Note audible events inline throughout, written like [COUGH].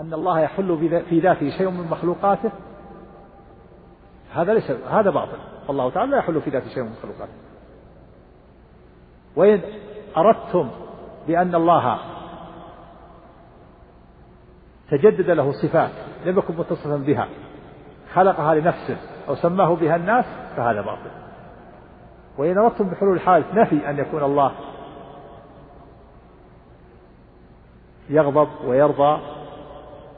أن الله يحل في ذاته شيء من مخلوقاته هذا ليس هذا باطل. والله تعالى لا يحل في ذاته شيء من مخلوقاته. وإن أردتم بأن الله تجدد له صفات لم يكن متصفا بها خلقها لنفسه أو سماه بها الناس فهذا باطل. وإن أردتم بحلول الحادث نفي أن يكون الله يغضب ويرضى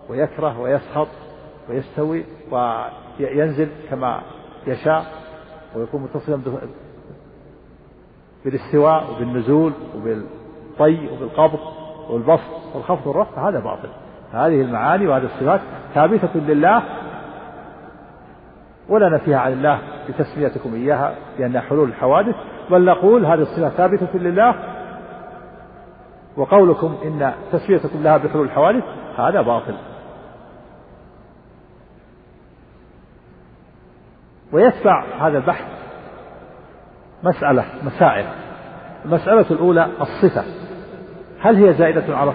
ويكره ويسخط ويستوي وينزل كما يشاء ويكون متصلا بالاستواء وبالنزول وبالطي وبالقبض والبسط والخفض والرفع هذا باطل. هذه المعاني وهذه الصفات ثابتة لله ولا نفيها عن الله بتسميتكم إياها لأنها حلول الحوادث بل نقول هذه الصفة ثابتة لله وقولكم إن تسميتكم لها بحلول الحوادث هذا باطل. ويتبع هذا البحث مسألة مسائل. المسألة الأولى الصفة. هل هي زائدة على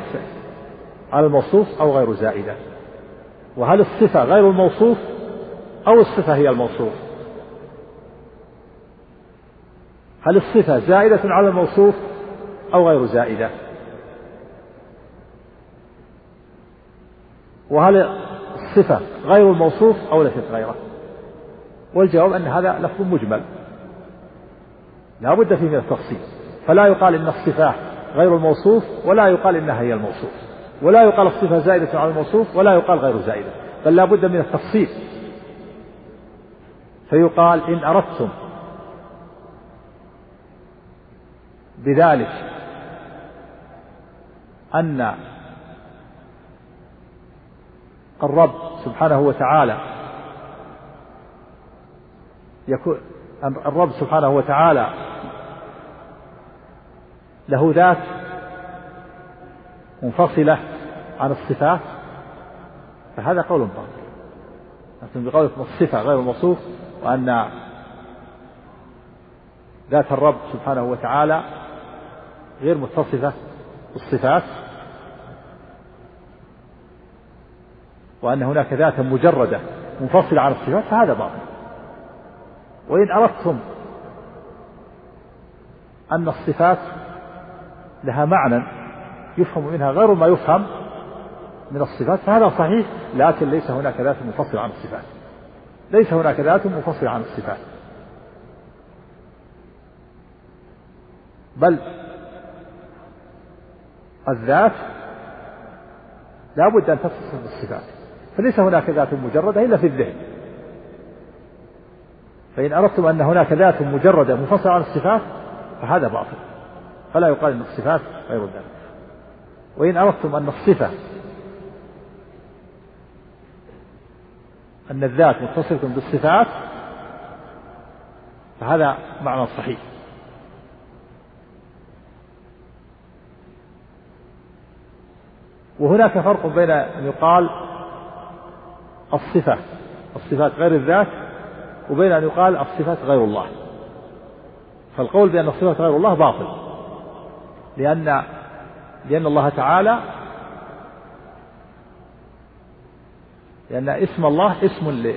على الموصوف أو غير زائدة؟ وهل الصفة غير الموصوف أو الصفة هي الموصوف؟ هل الصفة زائدة على الموصوف أو غير زائدة؟ وهل الصفة غير الموصوف أو ليست غيره؟ والجواب أن هذا لفظ مجمل. لا بد فيه من التفصيل. فلا يقال إن الصفة غير الموصوف ولا يقال إنها هي الموصوف. ولا يقال الصفة زائدة على الموصوف ولا يقال غير زائدة. بل لا بد من التفصيل. فيقال إن أردتم بذلك أن الرب سبحانه وتعالى يكون الرب سبحانه وتعالى له ذات منفصلة عن الصفات فهذا قول باطل. لكن بقولكم الصفة غير الموصوف وأن ذات الرب سبحانه وتعالى غير متصفة بالصفات وأن هناك ذاتا مجردة منفصلة عن الصفات فهذا باطل. وإن أردتم أن الصفات لها معنى يفهم منها غير ما يفهم من الصفات فهذا صحيح لكن ليس هناك ذات منفصلة عن الصفات. ليس هناك ذات منفصلة عن الصفات. بل الذات لا بد أن تتصف بالصفات. فليس هناك ذات مجردة إلا في الذهن. فإن أردتم أن هناك ذات مجردة منفصلة عن الصفات فهذا باطل. فلا يقال أن الصفات غير الذات. وإن أردتم أن الصفة أن الذات متصلة بالصفات فهذا معنى صحيح. وهناك فرق بين أن يقال الصفة الصفات غير الذات وبين أن يقال الصفات غير الله. فالقول بأن الصفات غير الله باطل. لأن لأن الله تعالى لأن اسم الله اسم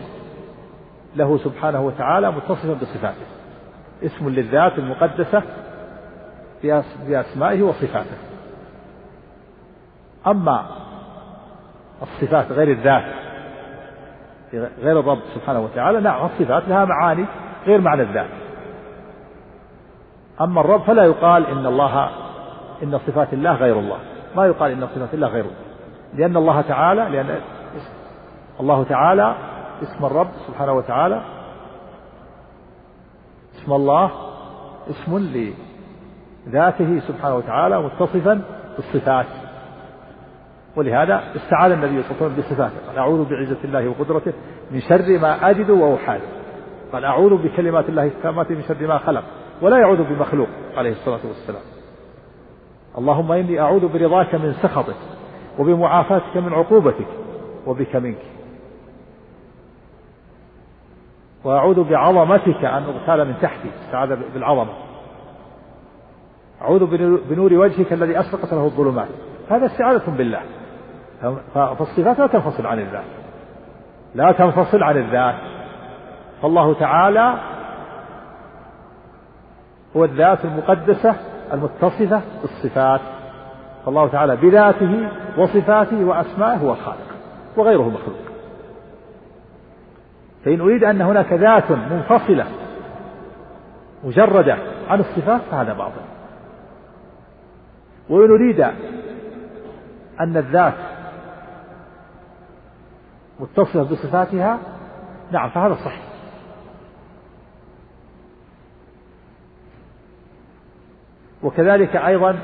له سبحانه وتعالى متصفا بصفاته. اسم للذات المقدسة بأسمائه وصفاته. أما الصفات غير الذات غير الرب سبحانه وتعالى نعم الصفات لها معاني غير معنى الذات. أما الرب فلا يقال إن الله إن صفات الله غير الله. ما يقال إن صفات الله غير الله. لأن الله تعالى لأن الله تعالى اسم الرب سبحانه وتعالى اسم الله اسم لذاته سبحانه وتعالى متصفا بالصفات. ولهذا استعاذ النبي صلى الله عليه وسلم بصفاته. قال أعوذ بعزة الله وقدرته من شر ما أجد وأحاذر قال أعوذ بكلمات الله التامات من شر ما خلق ولا يعوذ بمخلوق عليه الصلاة والسلام. اللهم إني أعوذ برضاك من سخطك وبمعافاتك من عقوبتك وبك منك. وأعوذ بعظمتك أن أغتال من تحتي استعاذ بالعظمة. أعوذ بنور وجهك الذي أشرقت له الظلمات. هذا استعاذة بالله. فالصفات لا تنفصل عن الذات. لا تنفصل عن الذات. فالله تعالى هو الذات المقدسة المتصفة بالصفات. فالله تعالى بذاته وصفاته وأسمائه هو الخالق وغيره مخلوق. فإن أريد أن هناك ذات منفصلة مجردة عن الصفات فهذا باطل. وإن أريد أن الذات متصلة بصفاتها؟ نعم فهذا صحيح. وكذلك أيضا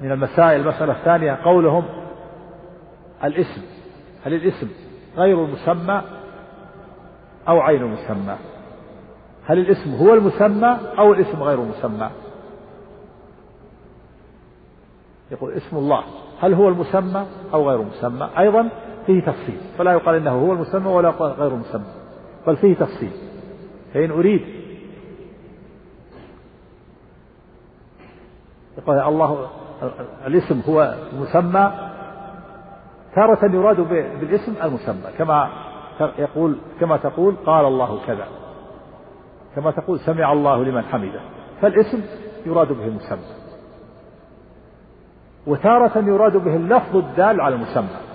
من المسائل المسألة الثانية قولهم الاسم. هل الاسم غير المسمى أو عين المسمى؟ هل الاسم هو المسمى أو الاسم غير المسمى؟ يقول اسم الله. هل هو المسمى أو غير المسمى؟ أيضا فيه تفصيل. فلا يقال إنه هو المسمى ولا غير المسمى. بل فيه تفصيل. فإن أريد يقول الله الاسم هو المسمى تارة يراد بالاسم المسمى. كما يقول كما تقول قال الله كذا. كما تقول سمع الله لمن حمده. فالاسم يراد به المسمى. وتارة يراد به اللفظ الدال على المسمى.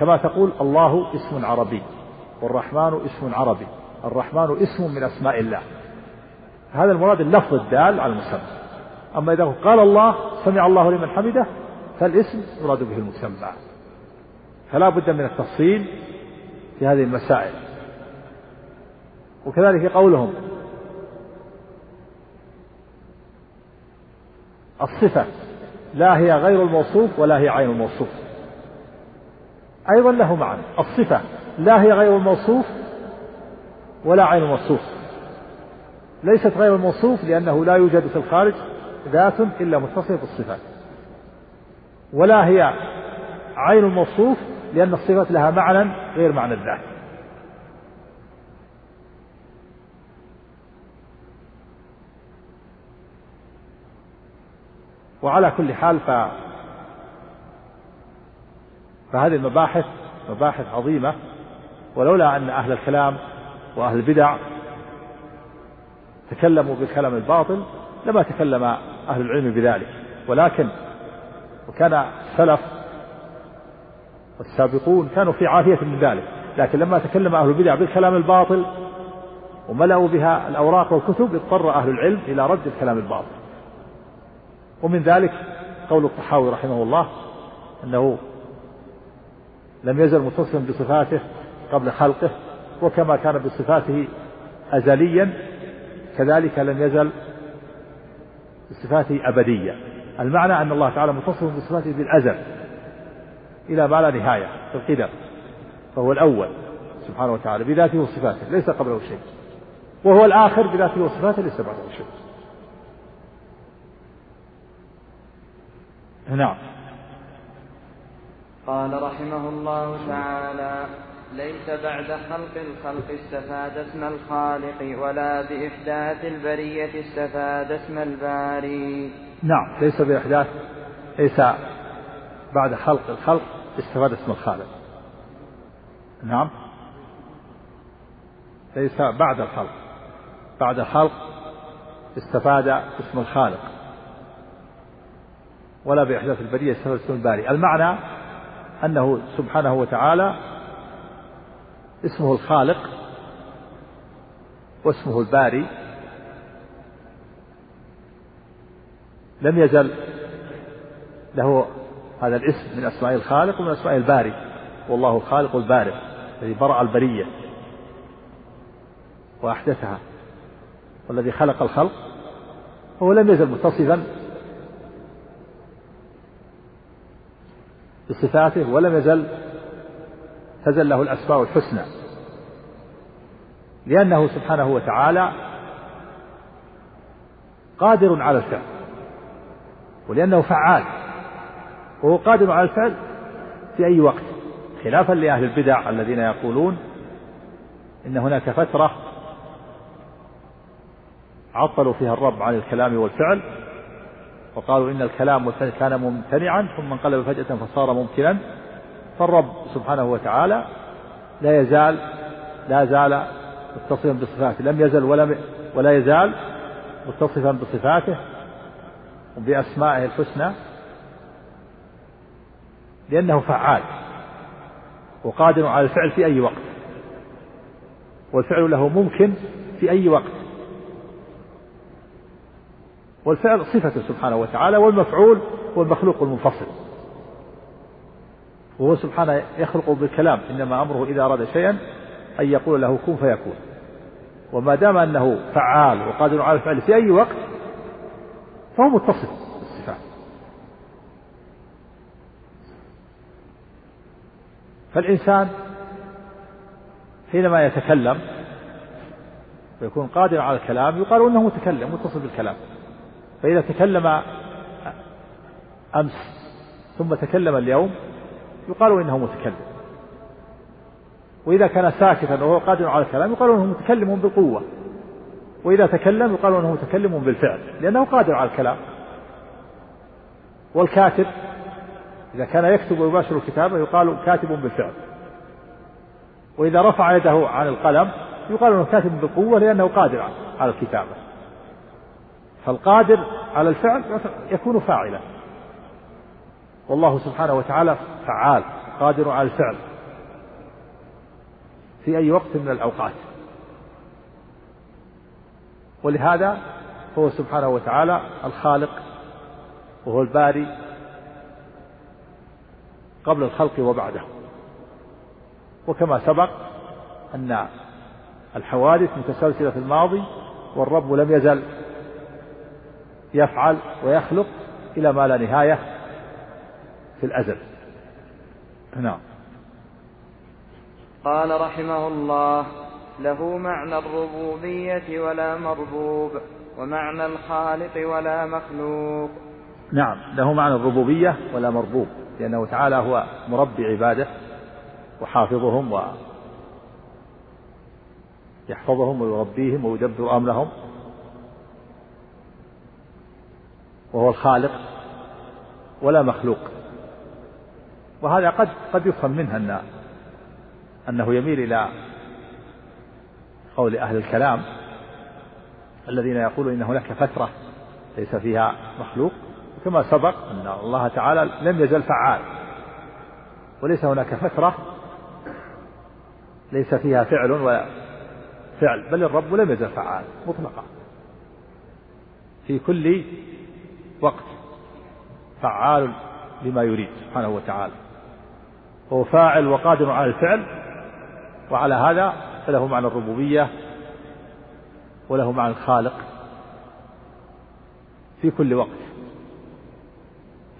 كما تقول الله اسم عربي والرحمن اسم عربي. الرحمن اسم من أسماء الله. هذا المراد اللفظ الدال على المسمى. أما إذا قال الله سمع الله لمن حمده فالاسم يراد به المسمى. فلا بد من التفصيل في هذه المسائل. وكذلك قولهم. الصفة لا هي غير الموصوف ولا هي عين الموصوف. أيضا له معنى. الصفة لا هي غير الموصوف ولا عين الموصوف. ليست غير الموصوف لأنه لا يوجد في الخارج ذات إلا متصفة بالصفات ولا هي عين الموصوف لأن الصفات لها معنى غير معنى الذات. وعلى كل حال ف فهذه المباحث مباحث عظيمة ولولا أن أهل الكلام وأهل البدع تكلموا بالكلام الباطل لما تكلم أهل العلم بذلك. ولكن وكان السلف والسابقون كانوا في عافية من ذلك. لكن لما تكلم أهل البدع بالكلام الباطل وملأوا بها الأوراق والكتب اضطر أهل العلم إلى رد الكلام الباطل. ومن ذلك قول الطحاوي رحمه الله أنه لم يزل متصلا بصفاته قبل خلقه وكما كان بصفاته أزليا كذلك لم يزل بصفاته أبدية المعنى أن الله تعالى متصف بصفاته بالأزل إلى ما لا نهاية في القدم فهو الأول سبحانه وتعالى بذاته وصفاته ليس قبله شيء. وهو الآخر بذاته وصفاته ليس بعده شيء. نعم. قال رحمه الله تعالى ليس بعد خلق الخلق استفاد اسم الخالق ولا بإحداث البرية استفاد اسم الباري. نعم ليس بإحداث ليس بعد خلق الخلق استفاد اسم الخالق. نعم ليس بعد الخلق. بعد الخلق استفاد اسم الخالق ولا بإحداث البرية استفاد اسم الباري. المعنى أنه سبحانه وتعالى اسمه الخالق واسمه الباري. لم يزل له هذا الاسم من أسماء الخالق ومن أسماء الباري. والله الخالق البارئ الذي برأ البرية وأحدثها. والذي خلق الخلق. هو لم يزل متصفا. بصفاته ولم يزل تزل له الأسماء الحسنى. لأنه سبحانه وتعالى قادر على الفعل ولأنه فعال. وهو قادر على الفعل في أي وقت خلافا لأهل البدع الذين يقولون إن هناك فترة عطلوا فيها الرب عن الكلام والفعل وقالوا إن الكلام كان ممتنعا ثم انقلب فجأة فصار ممكنا. فالرب سبحانه وتعالى لا يزال لا زال متصفا بصفاته. لم يزل ولم ولا يزال متصفا بصفاته وبأسمائه الحسنى لأنه فعال وقادر على الفعل في أي وقت. والفعل له ممكن في أي وقت. والفعل صفته سبحانه وتعالى والمفعول هو المخلوق المنفصل. وهو سبحانه يخلق بالكلام إنما أمره إذا أراد شيئا أن يقول له كن فيكون. وما دام أنه فعال وقادر على الفعل في أي وقت فهو متصف بالصفات. فالإنسان حينما يتكلم ويكون قادرا على الكلام يقال إنه متكلم متصل بالكلام. فإذا تكلم أمس ثم تكلم اليوم يقال إنه متكلم. وإذا كان ساكتا وهو قادر على الكلام يقال إنه متكلم بالقوة. وإذا تكلم يقال إنه متكلم بالفعل لأنه قادر على الكلام. والكاتب إذا كان يكتب ويباشر الكتابه يقال كاتب بالفعل. وإذا رفع يده عن القلم يقال أنه كاتب بقوة لأنه قادر على الكتابة. فالقادر على الفعل يكون فاعلا. والله سبحانه وتعالى فعال قادر على الفعل في أي وقت من الأوقات. ولهذا هو سبحانه وتعالى الخالق وهو الباري قبل الخلق وبعده. وكما سبق أن الحوادث متسلسلة في الماضي والرب لم يزل. يفعل ويخلق إلى ما لا نهاية في الأزل. نعم. قال رحمه الله له معنى الربوبية ولا مربوب ومعنى الخالق ولا مخلوق. نعم له معنى الربوبية ولا مربوب لأنه تعالى هو مربي عباده وحافظهم ويحفظهم ويربيهم ويدبر أمرهم. وهو الخالق ولا مخلوق. وهذا قد قد يفهم منها أن أنه يميل إلى قول أهل الكلام الذين يقولون إن هناك فترة ليس فيها مخلوق كما سبق أن الله تعالى لم يزل فعال. وليس هناك فترة ليس فيها فعل ولا فعل بل الرب لم يزل فعال مطلقا. في كل وقت فعال لما يريد سبحانه وتعالى. هو فاعل وقادر على الفعل وعلى هذا فله معنى الربوبية وله معنى الخالق في كل وقت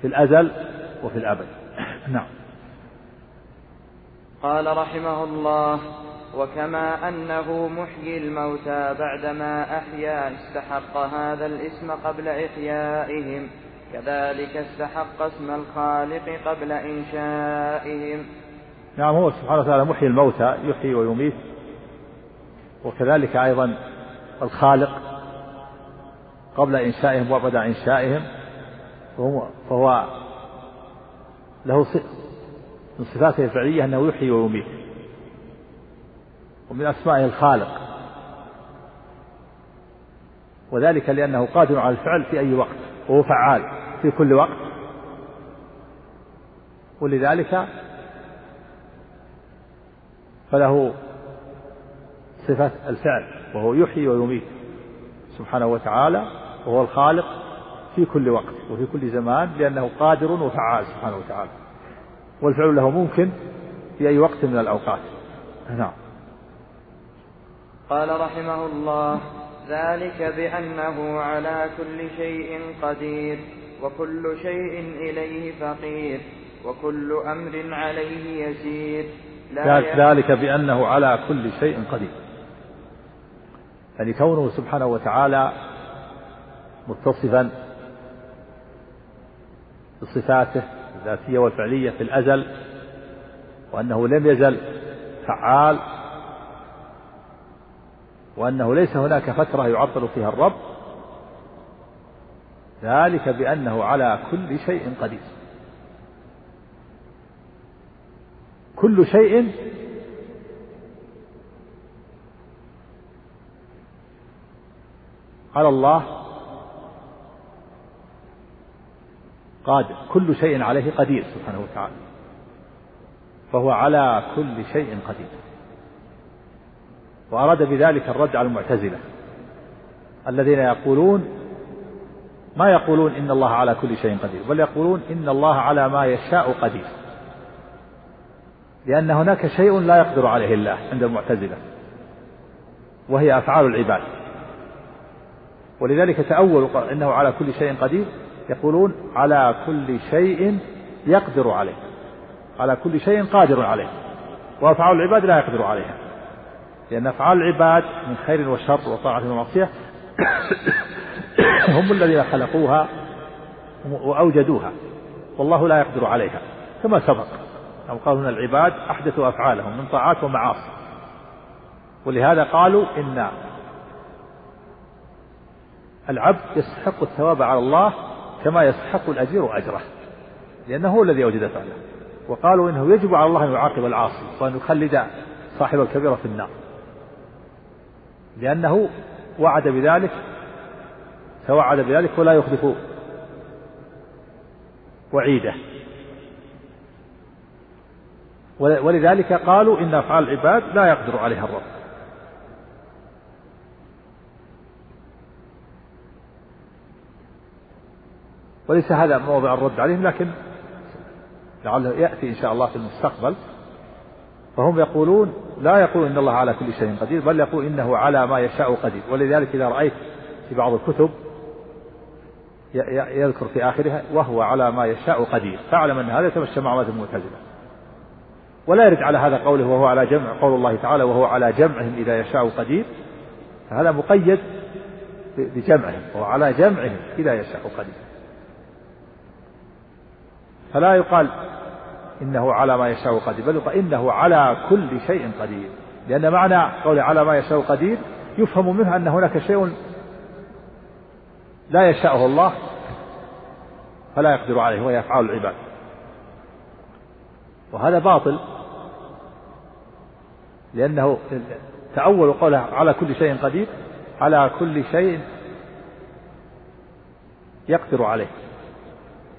في الأزل وفي الأبد. [COUGHS] نعم. قال رحمه الله وكما أنه محيي الموتى بعدما أحيا استحق هذا الاسم قبل إحيائهم. كذلك استحق اسم الخالق قبل إنشائهم. نعم هو سبحانه وتعالى محيي الموتى يحيي ويميت. وكذلك أيضا الخالق قبل إنشائهم وبعد إنشائهم. فهو, له من صفاته الفعلية أنه يحيي ويميت. ومن أسمائه الخالق. وذلك لأنه قادر على الفعل في أي وقت وهو فعال في كل وقت. ولذلك فله صفة الفعل وهو يحيي ويميت سبحانه وتعالى وهو الخالق في كل وقت وفي كل زمان لأنه قادر وفعال سبحانه وتعالى. والفعل له ممكن في أي وقت من الأوقات. نعم. قال رحمه الله ذلك بأنه على كل شيء قدير وكل شيء إليه فقير وكل أمر عليه يسير. لا ذلك بأنه على كل شيء قدير. يعني كونه سبحانه وتعالى متصفا بصفاته الذاتية والفعلية في الأزل وأنه لم يزل فعال وأنه ليس هناك فترة يعطل فيها الرب. ذلك بأنه على كل شيء قدير. كل شيء على الله قادر. كل شيء عليه قدير سبحانه وتعالى. فهو على كل شيء قدير. وأراد بذلك الرد على المعتزلة الذين يقولون ما يقولون إن الله على كل شيء قدير بل يقولون إن الله على ما يشاء قدير لأن هناك شيء لا يقدر عليه الله عند المعتزلة وهي أفعال العباد. ولذلك تأولوا إنه على كل شيء قدير يقولون على كل شيء يقدر عليه على كل شيء قادر عليه وأفعال العباد لا يقدر عليها. لأن أفعال العباد من خير وشر وطاعة ومعصية. [COUGHS] هم الذين خلقوها وأوجدوها. والله لا يقدر عليها. كما سبق. أو قالوا هنا العباد أحدثوا أفعالهم من طاعات ومعاصي. ولهذا قالوا إن العبد يستحق الثواب على الله كما يستحق الأجير أجره لأنه هو الذي أوجد فعله. وقالوا إنه يجب على الله أن يعاقب العاصي وأن يخلد صاحب الكبيرة في النار. لأنه وعد بذلك توعد بذلك ولا يخلف وعيده. ولذلك قالوا إن أفعال العباد لا يقدر عليها الرب. وليس هذا موضع الرد عليهم لكن لعله يأتي إن شاء الله في المستقبل. فهم يقولون لا يقول إن الله على كل شيء قدير بل يقول إنه على ما يشاء قدير. ولذلك إذا رأيت في بعض الكتب يذكر في آخرها وهو على ما يشاء قدير. فاعلم أن هذا يتمشى مع المعتزلة. ولا يرد على هذا قوله وهو على جمع قول الله تعالى وهو على جمعهم إذا يشاء قدير. فهذا مقيد بجمعهم وهو على جمعهم إذا يشاء قدير. فلا يقال إنه على ما يشاء قدير بل يقال إنه على كل شيء قدير. لأن معنى قول على ما يشاء قدير يفهم منه أن هناك شيء لا يشاءه الله فلا يقدر عليه وهي أفعال العباد. وهذا باطل لأنه تأول قوله على كل شيء قدير على كل شيء يقدر عليه.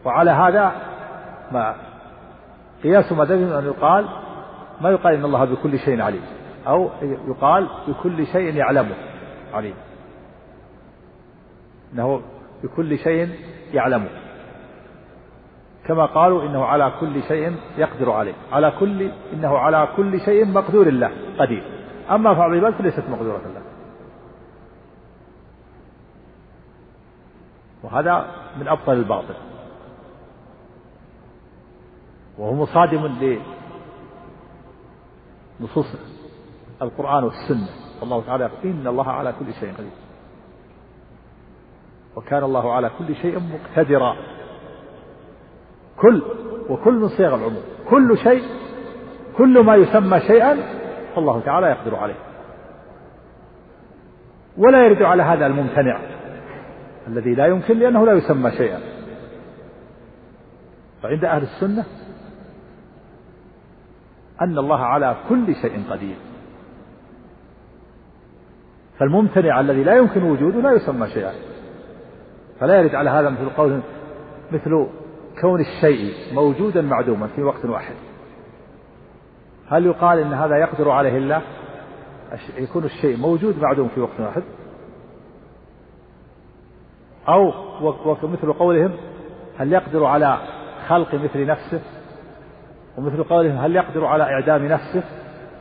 وعلى هذا ما قياس مذهبهم أن يقال ما يقال إن الله بكل شيء عليم أو يقال بكل شيء يعلمه عليم. إنه بكل شيء يعلمه. كما قالوا إنه على كل شيء يقدر عليه. على كل إنه على كل شيء مقدور الله قدير. فعل العباد فليست مقدورة الله. وهذا من أبطل الباطل. وهو مصادم لنصوص القرآن والسنة. الله تعالى يقول إن الله على كل شيء قدير. وكان الله على كل شيء مقتدرا. كل وكل من صيغ العموم. كل شيء كل ما يسمى شيئا فالله تعالى يقدر عليه. ولا يرد على هذا الممتنع الذي لا يمكن لأنه لا يسمى شيئا. فعند أهل السنة أن الله على كل شيء قدير. فالممتنع الذي لا يمكن وجوده لا يسمى شيئا. فلا يرد على هذا مثل قول مثل كون الشيء موجودا معدوما في وقت واحد. هل يقال إن هذا يقدر عليه الله؟ يكون الشيء موجود معدوم في وقت واحد؟ أو مثل قولهم هل يقدر على خلق مثل نفسه؟ ومثل قولهم هل يقدر على إعدام نفسه؟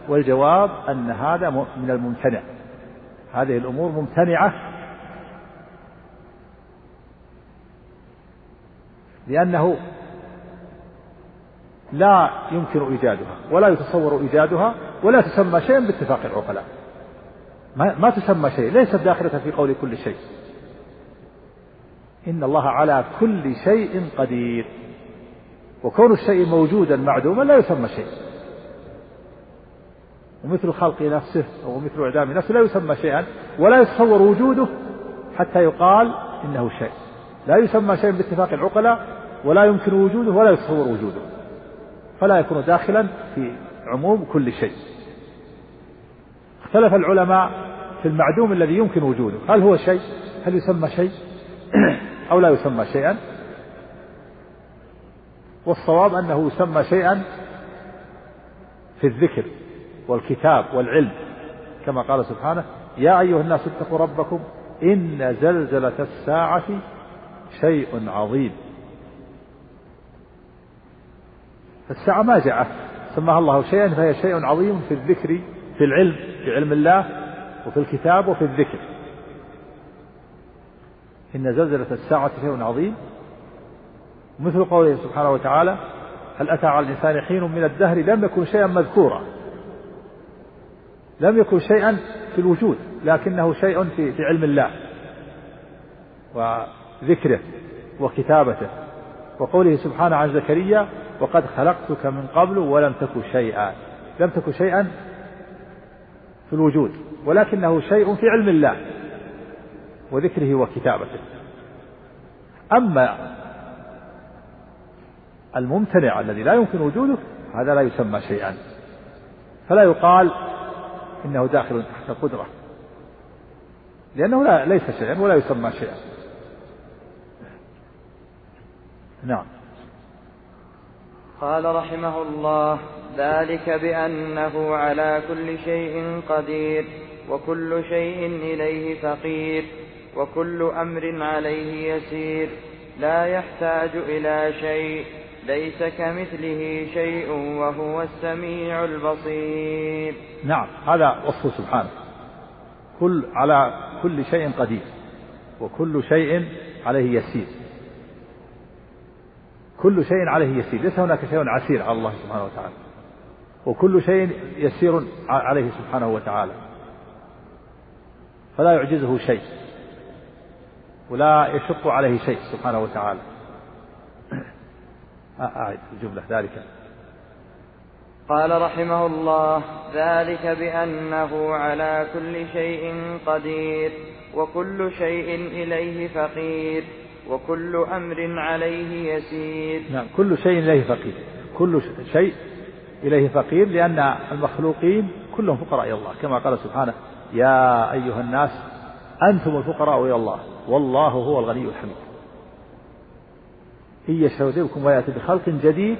والجواب أن هذا من الممتنع. هذه الأمور ممتنعة. لأنه لا يمكن إيجادها ولا يتصور إيجادها ولا تسمى شيئا باتفاق العقلاء. ما, ما تسمى شيء ليست داخلة في قول كل شيء. إن الله على كل شيء قدير. وكون الشيء موجودا معدوما لا يسمى شيء. ومثل خلق نفسه أو مثل إعدام نفسه لا يسمى شيئا ولا يتصور وجوده حتى يقال إنه شيء. لا يسمى شيء باتفاق العقلاء ولا يمكن وجوده ولا يتصور وجوده. فلا يكون داخلا في عموم كل شيء. اختلف العلماء في المعدوم الذي يمكن وجوده. هل هو شيء؟ هل يسمى شيء؟ [CLEARS THROAT] أو لا يسمى شيئا؟ والصواب أنه يسمى شيئا في الذكر والكتاب والعلم. كما قال سبحانه يا أيها الناس اتقوا ربكم إن زلزلة الساعة شيء عظيم. الساعة ما جاءت سماها الله شيئا فهي شيء عظيم في الذكر في العلم في علم الله وفي الكتاب وفي الذكر. إن زلزلة الساعة شيء عظيم. مثل قوله سبحانه وتعالى هل أتى على الإنسان حين من الدهر لم يكن شيئا مذكورا. لم يكن شيئا في الوجود لكنه شيء في, في علم الله وذكره وكتابته. وقوله سبحانه عن زكريا وقد خلقتك من قبل ولم تك شيئا. لم تك شيئا في الوجود ولكنه شيء في علم الله وذكره وكتابته. أما الممتنع الذي لا يمكن وجوده هذا لا يسمى شيئا. فلا يقال إنه داخل تحت قدرة لأنه لا ليس شيئا ولا يسمى شيئا. نعم. قال رحمه الله ذلك بأنه على كل شيء قدير وكل شيء إليه فقير وكل أمر عليه يسير لا يحتاج إلى شيء. ليس كمثله شيء وهو السميع البصير. نعم هذا وصفه سبحانه. كل على كل شيء قدير وكل شيء عليه يسير. كل شيء عليه يسير ليس هناك شيء عسير على الله سبحانه وتعالى. وكل شيء يسير عليه سبحانه وتعالى. فلا يعجزه شيء ولا يشق عليه شيء سبحانه وتعالى. أعد الجملة ذلك. قال رحمه الله ذلك بأنه على كل شيء قدير وكل شيء إليه فقير وكل أمر عليه يسير. نعم كل شيء إليه فقير. كل شيء إليه فقير لأن المخلوقين كلهم فقراء إلى الله. كما قال سبحانه يا أيها الناس أنتم الفقراء إلى الله والله هو الغني الحميد. إن يشهد ويأتي بخلق جديد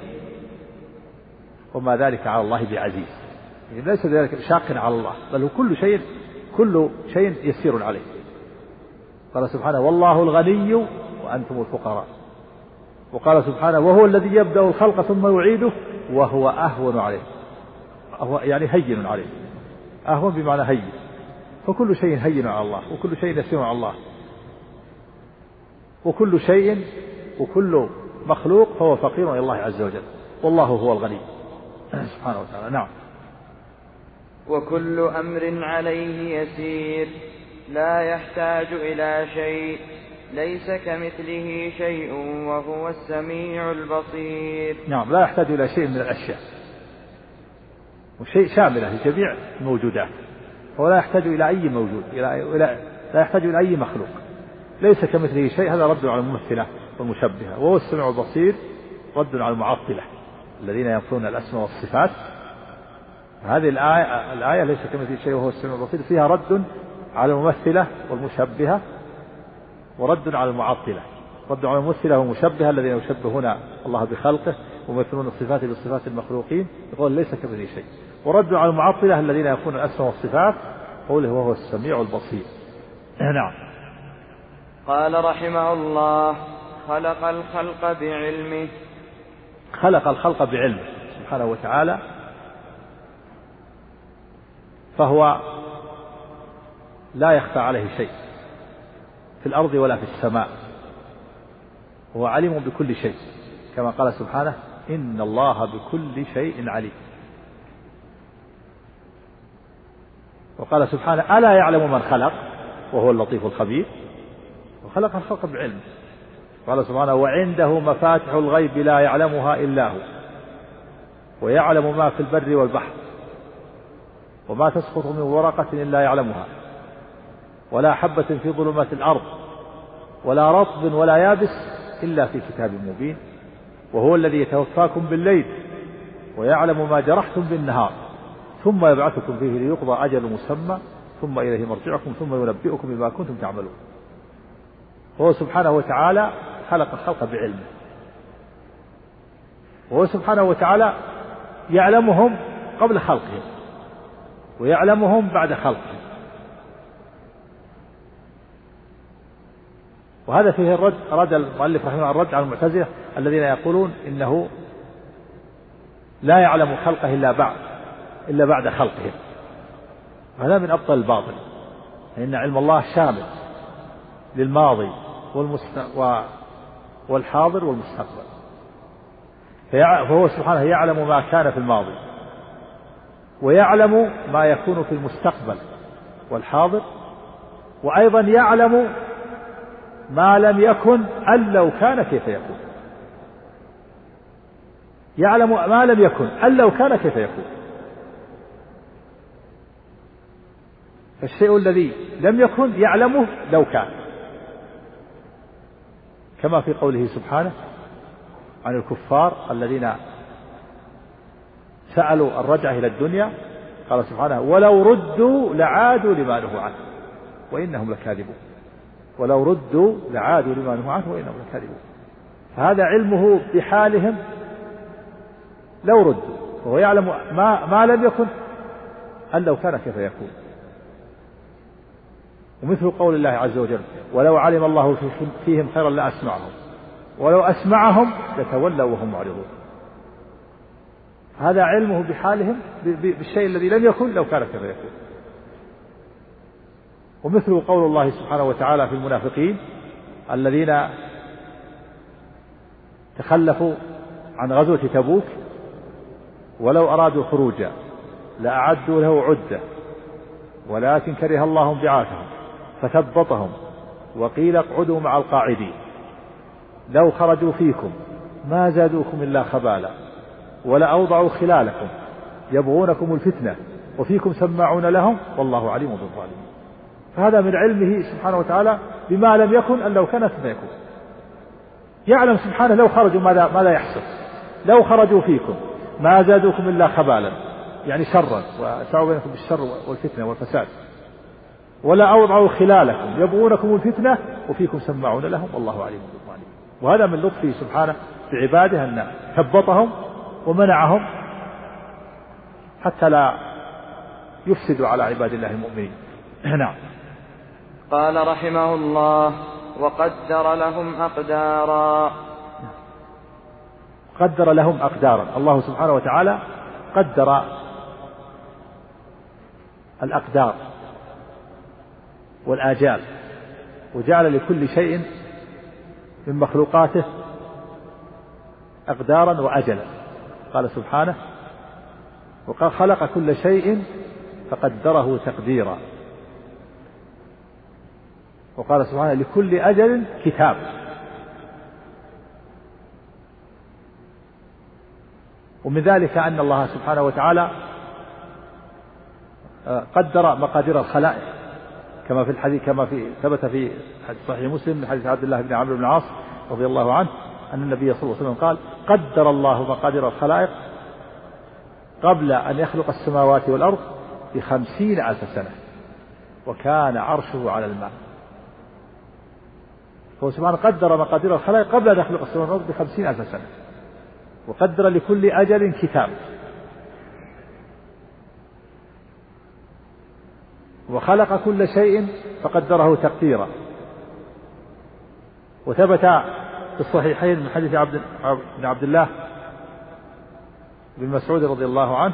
وما ذلك على الله بعزيز. يعني ليس ذلك شاق على الله بل هو كل شيء كل شيء يسير عليه. قال سبحانه والله الغني وأنتم الفقراء. وقال سبحانه وهو الذي يبدأ الخلق ثم يعيده وهو أهون عليه. هو يعني هين عليه. أهون بمعنى هين. فكل شيء هين على الله وكل شيء يسير على الله. وكل شيء وكل مخلوق فهو فقير إلى الله عز وجل. والله هو الغني. [CLEARS THROAT] سبحانه وتعالى. نعم. وكل أمر عليه يسير. لا يحتاج إلى شيء. ليس كمثله شيء وهو السميع البصير. نعم. لا يحتاج إلى شيء من الأشياء. وشيء شاملة لجميع الموجودات. هو لا يحتاج إلى أي موجود. إلى لا يحتاج إلى أي مخلوق. ليس كمثله شيء. هذا رد على الممثلة. والمشبهة وهو السميع البصير رد على المعطلة الذين ينفون الأسماء والصفات. هذه الآية الآية ليس كمثله شيء وهو السميع البصير فيها رد على الممثلة والمشبهة ورد على المعطلة. رد على الممثلة والمشبهة الذين يشبهون الله بخلقه ويمثلون الصفات بصفات المخلوقين يقول ليس كمثله شيء. ورد على المعطلة الذين يكون الأسماء والصفات قوله وهو السميع البصير. نعم. قال رحمه الله خلق الخلق بعلمه. خلق الخلق بعلمه سبحانه وتعالى. فهو لا يخفى عليه شيء في الأرض ولا في السماء. هو عليم بكل شيء كما قال سبحانه إن الله بكل شيء عليم. وقال سبحانه ألا يعلم من خلق؟ وهو اللطيف الخبير. وخلق الخلق بعلمه. قال سبحانه وعنده مفاتح الغيب لا يعلمها إلا هو ويعلم ما في البر والبحر وما تسقط من ورقة إلا يعلمها ولا حبة في ظلمات الأرض ولا رطب ولا يابس إلا في كتاب مبين وهو الذي يتوفاكم بالليل ويعلم ما جرحتم بالنهار ثم يبعثكم فيه ليقضى أجل مسمى ثم إليه مرجعكم ثم ينبئكم بما كنتم تعملون. هو سبحانه وتعالى خلق الخلق بعلمه. وهو سبحانه وتعالى يعلمهم قبل خلقهم ويعلمهم بعد خلقهم. وهذا فيه الرد أراد المؤلف رحمه الله الرد على المعتزلة الذين يقولون إنه لا يعلم خلقه إلا بعد إلا بعد خلقهم. هذا من أبطل الباطل فإن علم الله شامل للماضي والمست... والحاضر والمستقبل. فهو سبحانه يعلم ما كان في الماضي ويعلم ما يكون في المستقبل والحاضر وأيضا يعلم ما لم يكن أن لو كان كيف يكون. يعلم ما لم يكن أن لو كان كيف يكون. فالشيء الذي لم يكن يعلمه لو كان. كما في قوله سبحانه عن الكفار الذين سألوا الرجعة إلى الدنيا قال سبحانه ولو ردوا لعادوا لما نهوا عنه وإنهم لكاذبون. ولو ردوا لعادوا لما نهوا عنه وإنهم لكاذبون. فهذا علمه بحالهم لو ردوا وهو يعلم ما ما لم يكن أن لو كان كيف يكون. ومثل قول الله عز وجل ولو علم الله فيهم خيرا لأسمعهم ولو أسمعهم لتولوا وهم معرضون. هذا علمه بحالهم بالشيء الذي لم يكن لو كان كيف يكون. ومثل قول الله سبحانه وتعالى في المنافقين الذين تخلفوا عن غزوة تبوك ولو أرادوا خروجا لأعدوا له عدة ولكن كره الله انبعاثهم فثبطهم وقيل اقعدوا مع القاعدين لو خرجوا فيكم ما زادوكم إلا خبالا ولأوضعوا خلالكم يبغونكم الفتنة وفيكم سماعون لهم والله عليم بالظالمين فهذا من علمه سبحانه وتعالى بما لم يكن أن لو كان ثم يكون يعلم سبحانه لو خرجوا ماذا ماذا يحصل لو خرجوا فيكم ما زادوكم إلا خبالا يعني شرا وسعوا بينكم بالشر والفتنة والفساد ولا أوضعوا خلالكم. يبغونكم الفتنة وفيكم سماعون لهم. والله عليم بالظالمين وهذا من لطفه سبحانه بعباده أن ثبطهم ومنعهم حتى لا يفسدوا على عباد الله المؤمنين. [CLEARS THROAT] نعم. قال رحمه الله وقدر لهم أقدارا. قدر لهم أقدارا. الله سبحانه وتعالى قدر الأقدار. والآجال وجعل لكل شيء من مخلوقاته أقدارا وأجلا. قال سبحانه وقد خلق كل شيء فقدره تقديرا. وقال سبحانه لكل أجل كتاب. ومن ذلك أن الله سبحانه وتعالى آه، قدر مقادير الخلائق. كما في الحديث كما في ثبت في صحيح مسلم من حديث عبد الله بن عمرو بن العاص رضي الله عنه أن النبي صلى الله عليه وسلم قال قدر الله مقادير الخلائق قبل أن يخلق السماوات والأرض بخمسين ألف سنة وكان عرشه على الماء. هو سبحانه قدر مقادير الخلائق قبل أن يخلق السماوات والأرض بخمسين ألف سنة وقدر لكل أجل كتاب. وخلق كل شيء فقدره تقديرا. وثبت في الصحيحين من حديث عبد بن عبد الله بن مسعود رضي الله عنه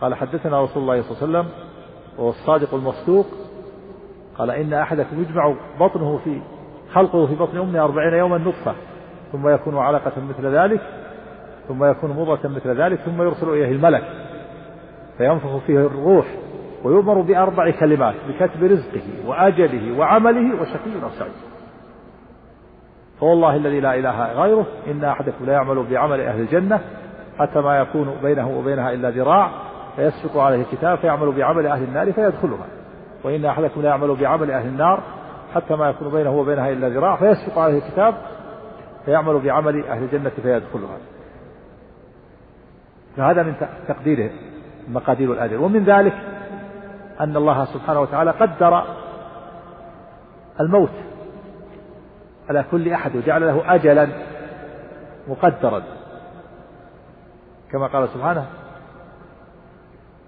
قال حدثنا رسول الله صلى الله عليه وسلم وهو الصادق المصدوق قال إن أحدكم يجمع بطنه في خلقه في بطن أمه أربعين يوما نطفة ثم يكون علقة مثل ذلك ثم يكون مضغة مثل ذلك ثم يرسل إليه الملك فينفخ فيه الروح ويؤمر بأربع كلمات بكتب رزقه وأجله وعمله وشقي أو سعيد فوالله الذي لا إله غيره إن أحدكم لا يعمل بعمل أهل الجنة حتى ما يكون بينه وبينها إلا ذراع فيسبق عليه الكتاب فيعمل بعمل أهل النار فيدخلها. وإن أحدكم لا يعمل بعمل أهل النار حتى ما يكون بينه وبينها إلا ذراع فيسبق عليه الكتاب فيعمل بعمل أهل الجنة فيدخلها. فهذا من تقديره مقادير الأجل ومن ذلك أن الله سبحانه وتعالى قدر الموت على كل أحد وجعل له أجلا مقدرا. كما قال سبحانه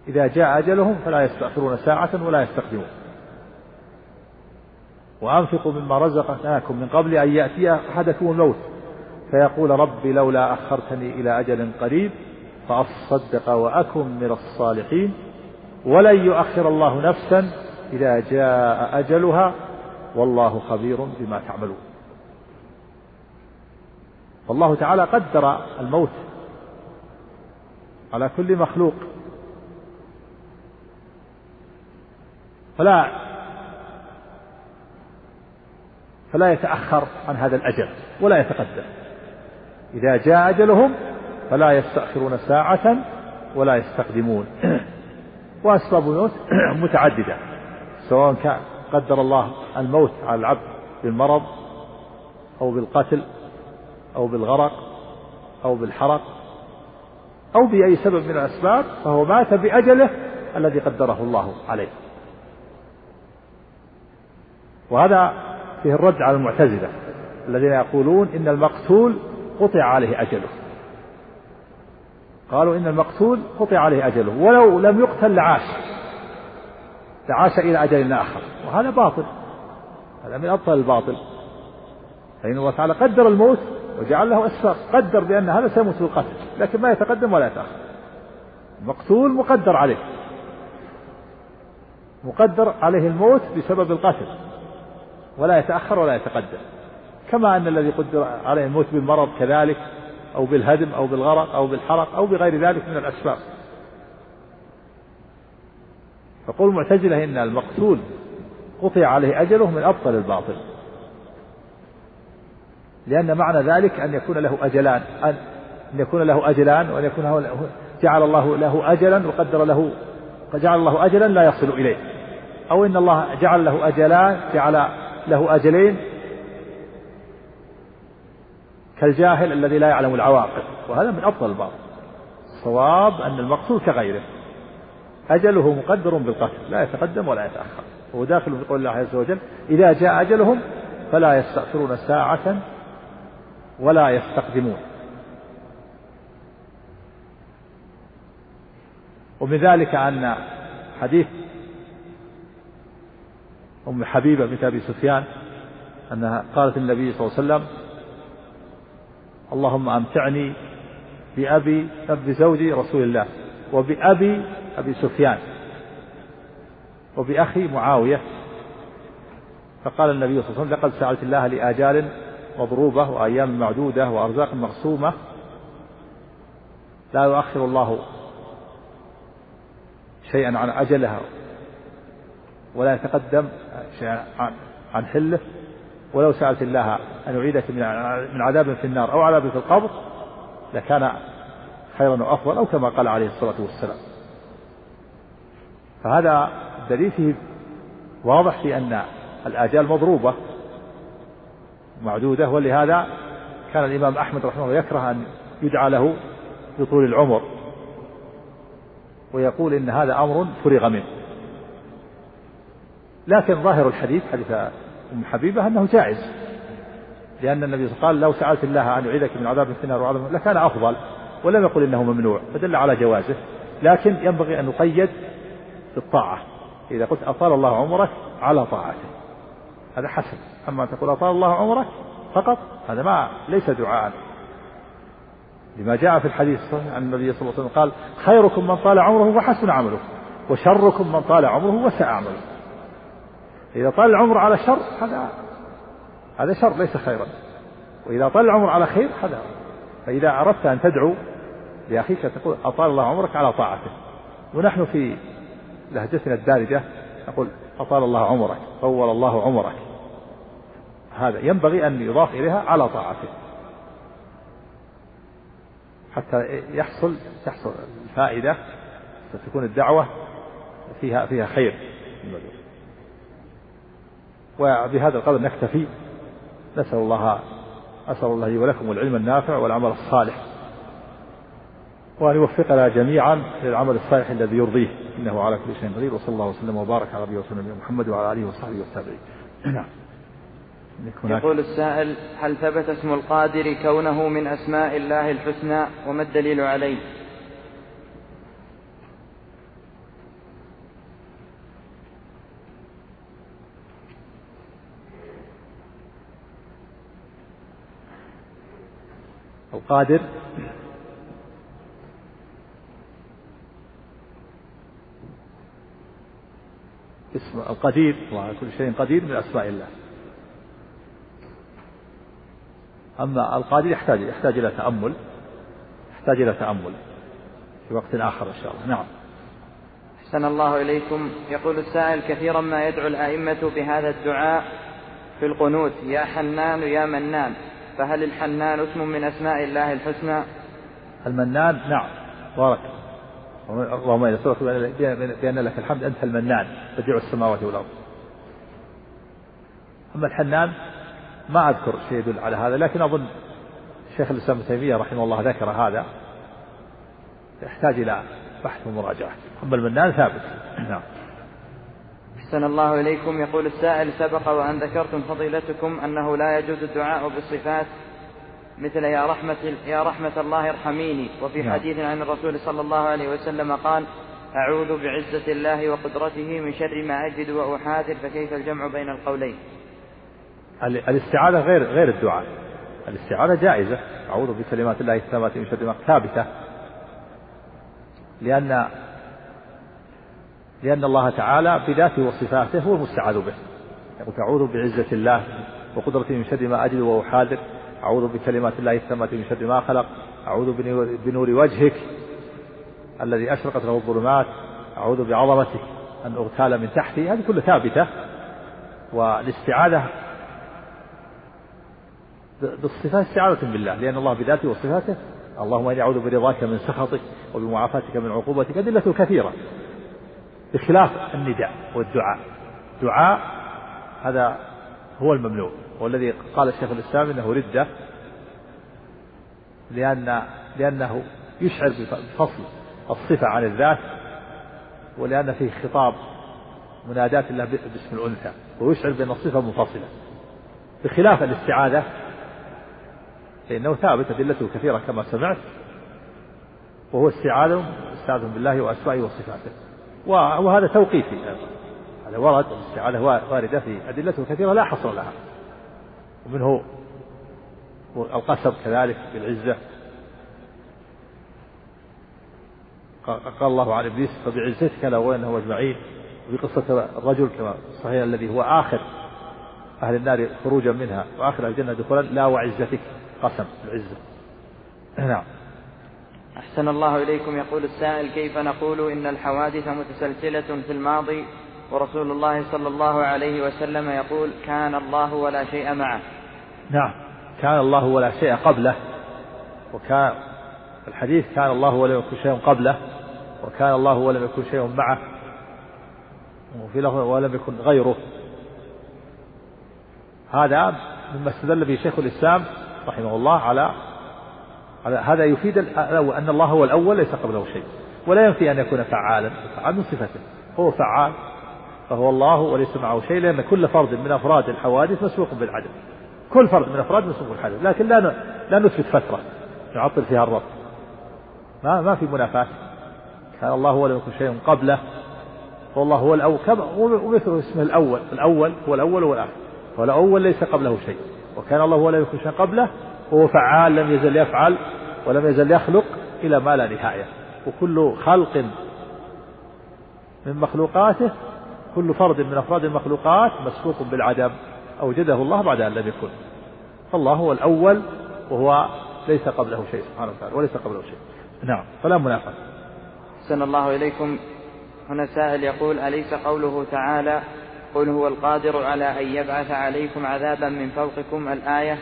إذا جاء أجلهم فلا يستأخرون ساعة ولا يستقدمون. وأنفقوا مما رزقناكم من قبل أن يأتي أحدكم الموت. فيقول رب لولا أخرتني إلى أجل قريب فأصدق وأكن من الصالحين. ولن يؤخر الله نفسا إذا جاء أجلها والله خبير بما تعملون. فالله تعالى قدر الموت على كل مخلوق. فلا فلا يتأخر عن هذا الأجل ولا يتقدم. إذا جاء أجلهم فلا يستأخرون ساعة ولا يستقدمون. [CLEARS THROAT] وأسباب الموت [CLEARS THROAT] متعددة سواء كان قدر الله الموت على العبد بالمرض أو بالقتل أو بالغرق أو بالحرق أو بأي سبب من الأسباب فهو مات بأجله الذي قدره الله عليه. وهذا فيه الرد على المعتزلة الذين يقولون إن المقتول قطع عليه أجله. قالوا إن المقتول قطع عليه أجله ولو لم يقتل لعاش لعاش إلى أجل آخر وهذا باطل هذا من أبطل الباطل. فإن الله تعالى قدر الموت وجعل له أسباب قدر بأن هذا سيموت بالقتل لكن ما يتقدم ولا يتأخر. المقتول مقدر عليه مقدر عليه الموت بسبب القتل ولا يتأخر ولا يتقدم. كما أن الذي قدر عليه الموت بالمرض كذلك أو بالهدم أو بالغرق أو بالحرق أو بغير ذلك من الأسباب. فقول المعتزلة إن المقتول قطع عليه أجله من أبطل الباطل. لأن معنى ذلك أن يكون له أجلان أن يكون له أجلان وأن يكون له جعل الله له أجلا وقدر له جعل الله أجلا لا يصل إليه. أو إن الله جعل له أجلان جعل له أجلين كالجاهل الذي لا يعلم العواقب. وهذا من أفضل الباطل الصواب أن المقصود كغيره. أجله مقدر بالقتل. لا يتقدم ولا يتأخر. هو داخل في قول الله عز وجل إذا جاء أجلهم فلا يستأخرون ساعة ولا يستقدمون. ومن ذلك أن حديث أم حبيبة بنت أبي سفيان أنها قالت النبي صلى الله عليه وسلم اللهم أمتعني بأبي أب زوجي رسول الله وبأبي أبي سفيان وبأخي معاوية. فقال النبي صلى الله عليه وسلم لقد سألت الله لآجال مضروبة وأيام معدودة وأرزاق مقسومة لا يؤخر الله شيئا عن أجلها ولا يتقدم شيئا عن حله. ولو سألت الله أن يعيدك من عذاب في النار أو عذاب في القبر لكان خيرا وأفضل أو كما قال عليه الصلاة والسلام. فهذا دليل فيه واضح في أن الآجال مضروبة معدودة ولهذا كان الإمام أحمد رحمه الله يكره أن يدعى له بطول العمر ويقول إن هذا أمر فرغ منه. لكن ظاهر الحديث حديث أم حبيبة أنه جائز. لأن النبي صلى الله عليه وسلم قال لو سألت الله أن يعيدك من عذاب النار وعذاب لكان أفضل ولم يقل إنه ممنوع فدل على جوازه. لكن ينبغي أن نقيد بالطاعة. إذا قلت أطال الله عمرك على طاعته. هذا حسن. أما أن تقول أطال الله عمرك فقط هذا ما ليس دعاء. لما جاء في الحديث عن النبي صلى الله عليه وسلم قال خيركم من طال عمره وحسن عمله وشركم من طال عمره وساء عمله. إذا طال العمر على شر هذا هذا شر ليس خيرا. وإذا طال العمر على خير هذا فإذا أردت أن تدعو لأخيك تقول أطال الله عمرك على طاعته. ونحن في لهجتنا الدارجة نقول أطال الله عمرك طول الله عمرك. هذا ينبغي أن يضاف إليها على طاعته. حتى يحصل تحصل الفائدة فتكون الدعوة فيها فيها خير. وبهذا القدر نكتفي. نسأل الله أسأل الله لي ولكم العلم النافع والعمل الصالح. وأن يوفقنا جميعا للعمل الصالح الذي يرضيه. إنه على كل شيء قدير. وصلى الله وسلم وبارك على نبينا وسلم محمد وعلى آله وصحبه والتابعين. نعم. يقول السائل هل ثبت اسم القادر كونه من أسماء الله الحسنى وما الدليل عليه؟ القادر اسم القدير وعلى كل شيء قدير من أسماء الله. أما القادر يحتاج يحتاج إلى تأمل يحتاج إلى تأمل في وقت آخر إن شاء الله. نعم. أحسن الله إليكم. يقول السائل كثيرا ما يدعو الأئمة بهذا الدعاء في القنوت. يا حنان يا منان. فهل الحنان اسم من أسماء الله الحسنى؟ المنان نعم. بارك اللهم إن سورة بأن لك الحمد أنت المنان بديع السماوات والأرض. أما الحنان ما أذكر شيء يدل على هذا لكن أظن شيخ الإسلام ابن تيمية رحمه الله ذكر هذا. يحتاج إلى بحث ومراجعة. أما المنان ثابت. نعم. أحسن الله إليكم. يقول السائل سبق وأن ذكرتم فضيلتكم أنه لا يجوز الدعاء بالصفات مثل يا رحمة يا رحمة الله ارحميني وفي نعم. حديث عن الرسول صلى الله عليه وسلم قال أعوذ بعزة الله وقدرته من شر ما أجد وأحاذر فكيف الجمع بين القولين؟ الاستعاذة غير غير الدعاء. الاستعاذة جائزة. أعوذ بكلمات الله التامات من شر ما ثابتة. لأن لأن الله تعالى بذاته وصفاته هو المستعاذ به. يقول أعوذ بعزة الله وقدرته من شر ما أجد وأحاذر أعوذ بكلمات الله التامات من شر ما خلق. أعوذ بنور وجهك الذي أشرقت له الظلمات. أعوذ بعظمتك أن أغتال من تحتي. هذه كلها ثابتة. والاستعاذة بالصفات استعاذة بالله. لأن الله بذاته وصفاته. اللهم إني أعوذ برضاك من سخطك وبمعافاتك من عقوبتك. أدلة كثيرة. بخلاف النداء والدعاء. دعاء هذا هو الممنوع والذي قال الشيخ الإسلام إنه ردة لأن لأنه يشعر بفصل الصفة عن الذات ولأن فيه خطاب مناداة الله باسم الأنثى ويشعر بأن الصفة منفصلة. بخلاف الاستعاذة فإنه ثابت أدلته كثيرة كما سمعت وهو استعاذ استعاذ بالله وأسمائه وصفاته. وهذا توقيفي هذا ورد الاستعاذة واردة في أدلته كثيرة لا حصر لها. ومنه القسم كذلك بالعزة. قال الله عن إبليس فبعزتك لاغوينهم أجمعين. وفي قصة الرجل كما صحيح الذي هو آخر أهل النار خروجا منها وآخر أهل الجنة دخولا لا وعزتك. قسم العزة [CLEARS THROAT] نعم. أحسن الله إليكم. يقول السائل كيف نقول إن الحوادث متسلسلة في الماضي؟ ورسول الله صلى الله عليه وسلم يقول كان الله ولا شيء معه. نعم كان الله ولا شيء قبله وكان الحديث كان الله ولم يكن شيء قبله وكان الله ولم يكن شيء معه وفي لفظ ولم يكن غيره. هذا مما استدل به شيخ الإسلام رحمه الله على هذا يفيد أن الله هو الأول ليس قبله شيء. ولا ينفي أن يكون فعالا. فعال من صفته. هو فعال فهو الله وليس معه شيء لأن كل فرد من أفراد الحوادث مسبوق بالعدم كل فرد من أفراد مسبوق بالحدث لكن لا لا نثبت فترة. نعطل فيها الرب. ما ما في منافاة. كان الله ولم يكن شيء قبله. والله هو الأول كما ومثل اسمه الأول. الأول هو الأول والآخر. والأول ليس قبله شيء. وكان الله ولم يكن شيء قبله وهو فعال لم يزل يفعل ولم يزل يخلق إلى ما لا نهاية. وكل خلق من مخلوقاته كل فرد من أفراد المخلوقات مسبوق بالعدم. أوجده الله بعد أن لم يكن. فالله هو الأول وهو ليس قبله شيء سبحانه وتعالى وليس قبله شيء. نعم فلا منافاة. أحسن الله إليكم. هنا سائل يقول أليس قوله تعالى قل هو القادر على أن يبعث عليكم عذابا من فوقكم؟ الآية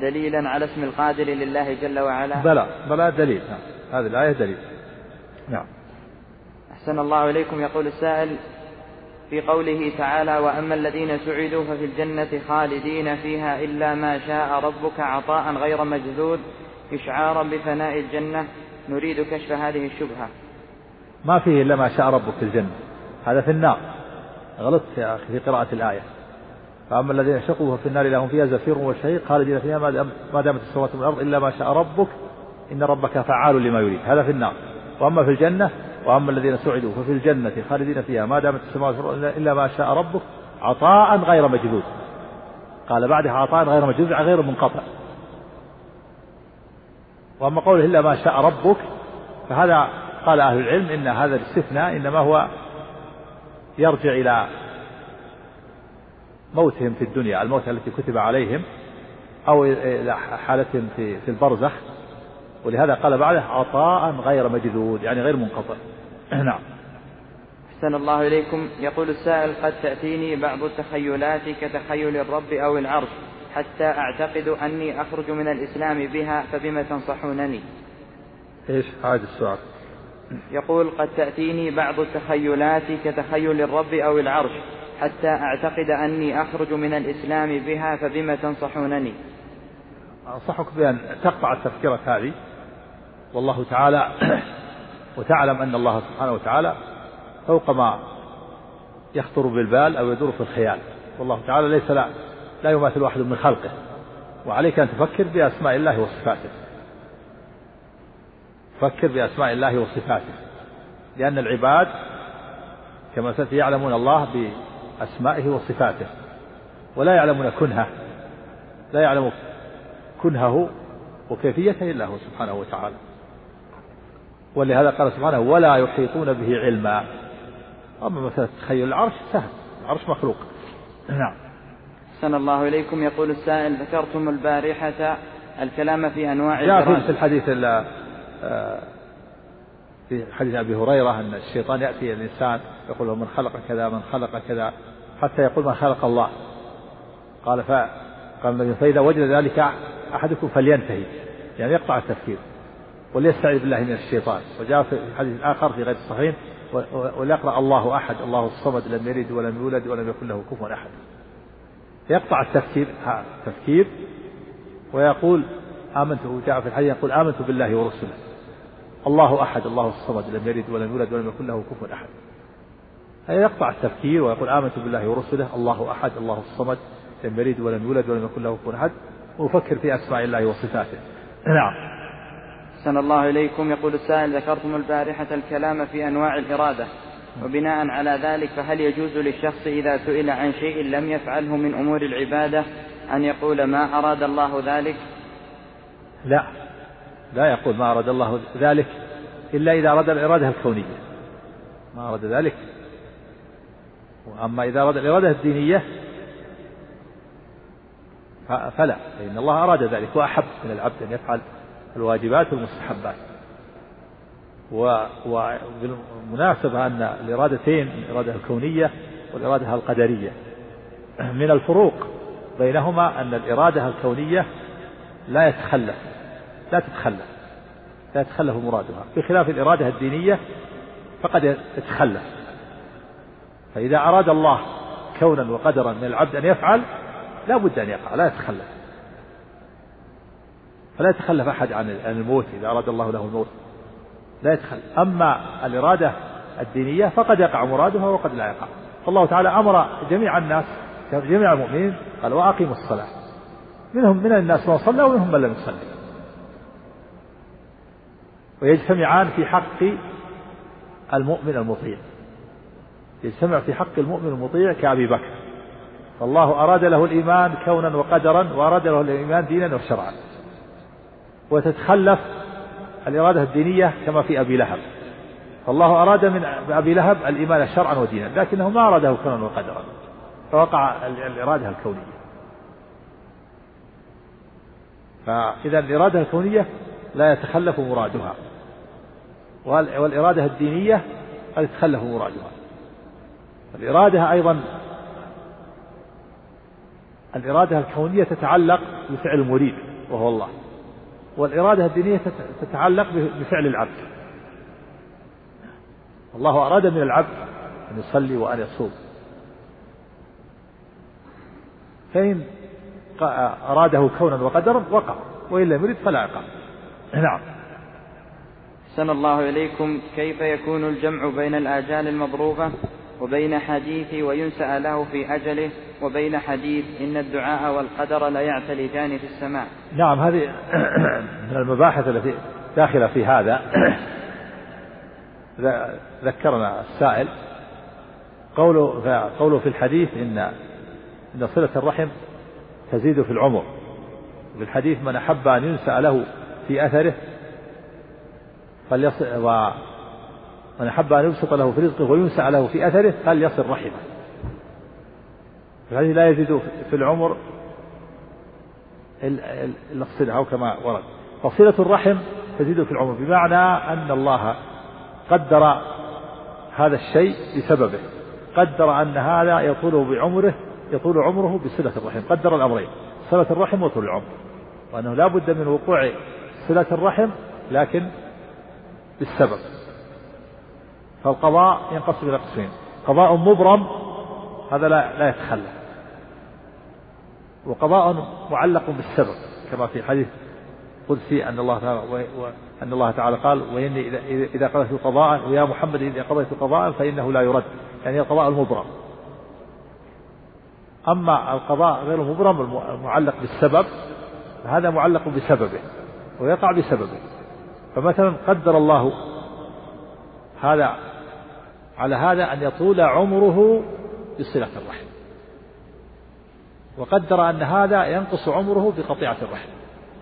دليلا على اسم القادر لله جل وعلا؟ بلى بلى دليل. نعم. هذه الآية دليل. نعم. أحسن الله إليكم. يقول السائل في قوله تعالى وأما الذين سعدوا ففي الجنة خالدين فيها إلا ما شاء ربك عطاء غير مجذوذ إشعارا بفناء الجنة. نريد كشف هذه الشبهة. ما فيه إلا ما شاء ربك في الجنة. هذا في النار. غلطت يا أخي في قراءة الآية. فأما الذين شقوا ففي النار لهم فيها زفير وشهيق خالدين فيها ما دامت السماوات والأرض إلا ما شاء ربك إن ربك فعال لما يريد. هذا في النار. وأما في الجنة وأما الذين سعدوا ففي الجنة خالدين فيها ما دامت السماوات والأرض إلا ما شاء ربك عطاء غير مجدود قال بعدها عطاء غير مجدود غير منقطع. وأما قوله إلا ما شاء ربك فهذا قال أهل العلم إن هذا الاستثناء إنما هو يرجع إلى موتهم في الدنيا الموت التي كتب عليهم أو إلى حالتهم في في البرزخ. ولهذا قال بعده عطاء غير مجدود يعني غير منقطع. [CLEARS THROAT] نعم. أحسن الله إليكم. يقول السائل قد تأتيني بعض التخيلات كتخيل الرب أو العرش حتى أعتقد أني أخرج من الإسلام بها فبم تنصحونني؟ إيش؟ هذا السؤال. يقول قد تأتيني بعض التخيلات كتخيل الرب أو العرش حتى أعتقد أني أخرج من الإسلام بها فبم تنصحونني؟ أنصحك بأن تقطع التفكيرة هذه والله تعالى [CLEARS THROAT] وتعلم أن الله سبحانه وتعالى فوق ما يخطر بالبال أو يدور في الخيال. والله تعالى ليس لا, لا يماثل واحد من خلقه. وعليك أن تفكر بأسماء الله وصفاته. فكر بأسماء الله وصفاته. لأن العباد كما سيأتي يعلمون الله بأسمائه وصفاته. ولا يعلمون كنهه. لا يعلم كنهه وكيفيته إلا هو سبحانه وتعالى. ولهذا قال سبحانه ولا يحيطون به علما. أما مثلا تخيل العرش سهل. العرش مخلوق. نعم. أحسن الله إليكم. يقول السائل ذكرتم البارحة الكلام في أنواع جاء في الحديث آه، في حديث أبي هريرة أن الشيطان يأتي الإنسان يقول من خلق كذا من خلق كذا حتى يقول من خلق الله. قال ف قال النبي فإذا وجد ذلك أحدكم فلينتهي يعني يقطع التفكير وليستعذ بالله من الشيطان. وجاء في حديث آخر في غير الصحيحين وليقرأ الله أحد الله الصمد لم يلد ولم يولد ولم يكن له كفوا أحد. يقطع التفكير تفكير ويقول آمنت جاء في الحديث يقول آمنت بالله ورسله. الله أحد الله الصمد لم يلد ولم يولد ولم يكن له كفوا أحد. هذا يقطع التفكير ويقول آمنت بالله ورسله الله أحد الله الصمد لم يلد ولم يولد ولم يكن له كفوا أحد. ويفكر في أسماء الله وصفاته. نعم. أحسن الله إليكم. يقول السائل ذكرتم البارحة الكلام في أنواع الإرادة وبناء على ذلك فهل يجوز للشخص إذا سئل عن شيء لم يفعله من أمور العبادة أن يقول ما أراد الله ذلك؟ لا. لا يقول ما أراد الله ذلك إلا إذا أراد الإرادة الكونية. ما أراد ذلك. وأما إذا أراد الإرادة الدينية فلا فإن الله أراد ذلك وأحب من العبد أن يفعل الواجبات والمستحبات. وبالمناسبة أن الإرادتين الإرادة الكونية والإرادة القدرية من الفروق بينهما أن الإرادة الكونية لا يتخلف. لا تتخلف. لا يتخلف مرادها. بخلاف الإرادة الدينية فقد يتخلف فإذا أراد الله كونا وقدرا من العبد أن يفعل لا بد أن يقع لا يتخلف. فلا يتخلف أحد عن الموت إذا أراد الله له الموت. لا يتخلف. أما الإرادة الدينية فقد يقع مرادها وقد لا يقع. فالله تعالى أمر جميع الناس جميع المؤمنين قال وأقيموا الصلاة. منهم من الناس من صلى ومنهم من لم يصلي. ويجتمعان في حق المؤمن المطيع. يجتمع في حق المؤمن المطيع كأبي بكر. فالله أراد له الإيمان كونا وقدرا وأراد له الإيمان دينا وشرعا. وتتخلف الإرادة الدينية كما في أبي لهب. فالله أراد من أبي لهب الإيمان شرعا ودينا لكنه ما أراده كونا وقدرا. فوقع الإرادة الكونية. فإذا الإرادة الكونية لا يتخلف مرادها. والإرادة الدينية قد يتخلف مرادها الإرادة أيضا الإرادة الكونية تتعلق بفعل المريد وهو الله. والإرادة الدينية تتعلق بفعل العبد. الله أراد من العبد أن يصلي وأن يصوم. فإن أراده كونا وقدرا وقع. وإن لم يرد فلا يقع نعم. أحسن الله إليكم كيف يكون الجمع بين الآجال المضروبة وبين حديث وينسأ له في أجله وبين حديث إن الدعاء والقدر لا يعتلجان في السماء؟ نعم هذه من المباحث التي داخلة في هذا. ذكرنا السائل قوله قوله في الحديث إن إن صلة الرحم تزيد في العمر. في الحديث من أحب أن ينسأ له في أثره فليصل ومن أحب أن يبسط له في رزقه وينسأ له في أثره فليصل رحمه. هذه لا يزيد في العمر إلا الصلة أو كما ورد. فصلة الرحم تزيد في العمر بمعنى أن الله قدر هذا الشيء بسببه. قدر أن هذا يطول بعمره يطول عمره بصلة الرحم. قدر الأمرين صلة الرحم وطول العمر. وأنه لا بد من وقوع صلة الرحم لكن بالسبب فالقضاء ينقسم إلى قسمين. قضاء مبرم هذا لا لا يتخلى. وقضاء معلق بالسبب كما في حديث قدسي أن الله تعالى أن الله تعالى قال وإني إذا قضيت قضاء ويا محمد إذا قضيت قضاء فإنه لا يرد. يعني القضاء المبرم. أما القضاء غير المبرم المعلق بالسبب فهذا معلق بسببه ويقع بسببه. فمثلا قدر الله هذا على هذا أن يطول عمره بصلة الرحم. وقدر أن هذا ينقص عمره بقطيعة الرحم.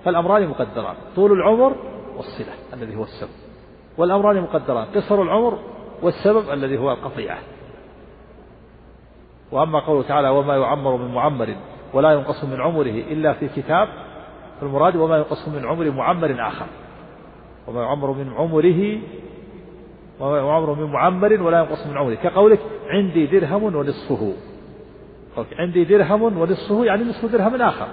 فالأمران مقدران طول العمر والصلة الذي هو السبب. والأمران مقدران قصر العمر والسبب الذي هو القطيعة. وأما قوله تعالى وما يعمر من معمر ولا ينقص من عمره إلا في كتاب. فالمراد وما ينقص من عمر معمر آخر. وما يعمر من عمره وما يعمر من معمر ولا ينقص من عمره. كقولك عندي درهم ونصفه. عندي درهم ونصفه يعني نصف درهم آخر.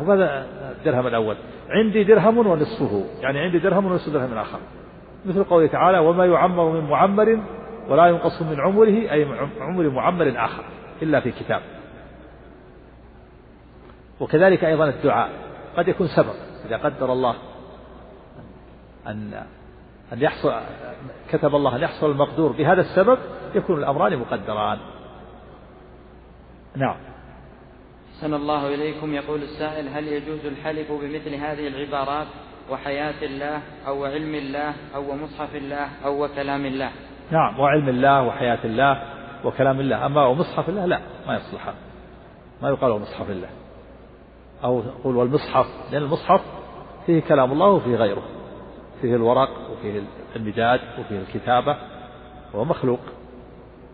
وهذا الدرهم الأول؟ عندي درهم ونصفه. يعني عندي درهم ونصف درهم آخر. مثل قوله تعالى وما يعمر من معمر ولا ينقص من عمره أي عمر معمر آخر إلا في كتاب. وكذلك أيضا الدعاء. قد يكون سبب. إذا قدر الله أن أن يحصل كتب الله أن يحصل المقدور. بهذا السبب يكون الأمران مقدران. نعم. سن الله إليكم. يقول السائل هل يجوز الحلف بمثل هذه العبارات وحياة الله أو علم الله أو مصحف الله أو كلام الله؟ نعم وعلم الله وحياة الله وكلام الله. أما ومصحف الله لا ما يصلح. ما يقال ومصحف الله. أو يقول والمصحف لأن المصحف فيه كلام الله وفيه غيره. فيه الورق وفيه المداد وفيه الكتابة هو مخلوق.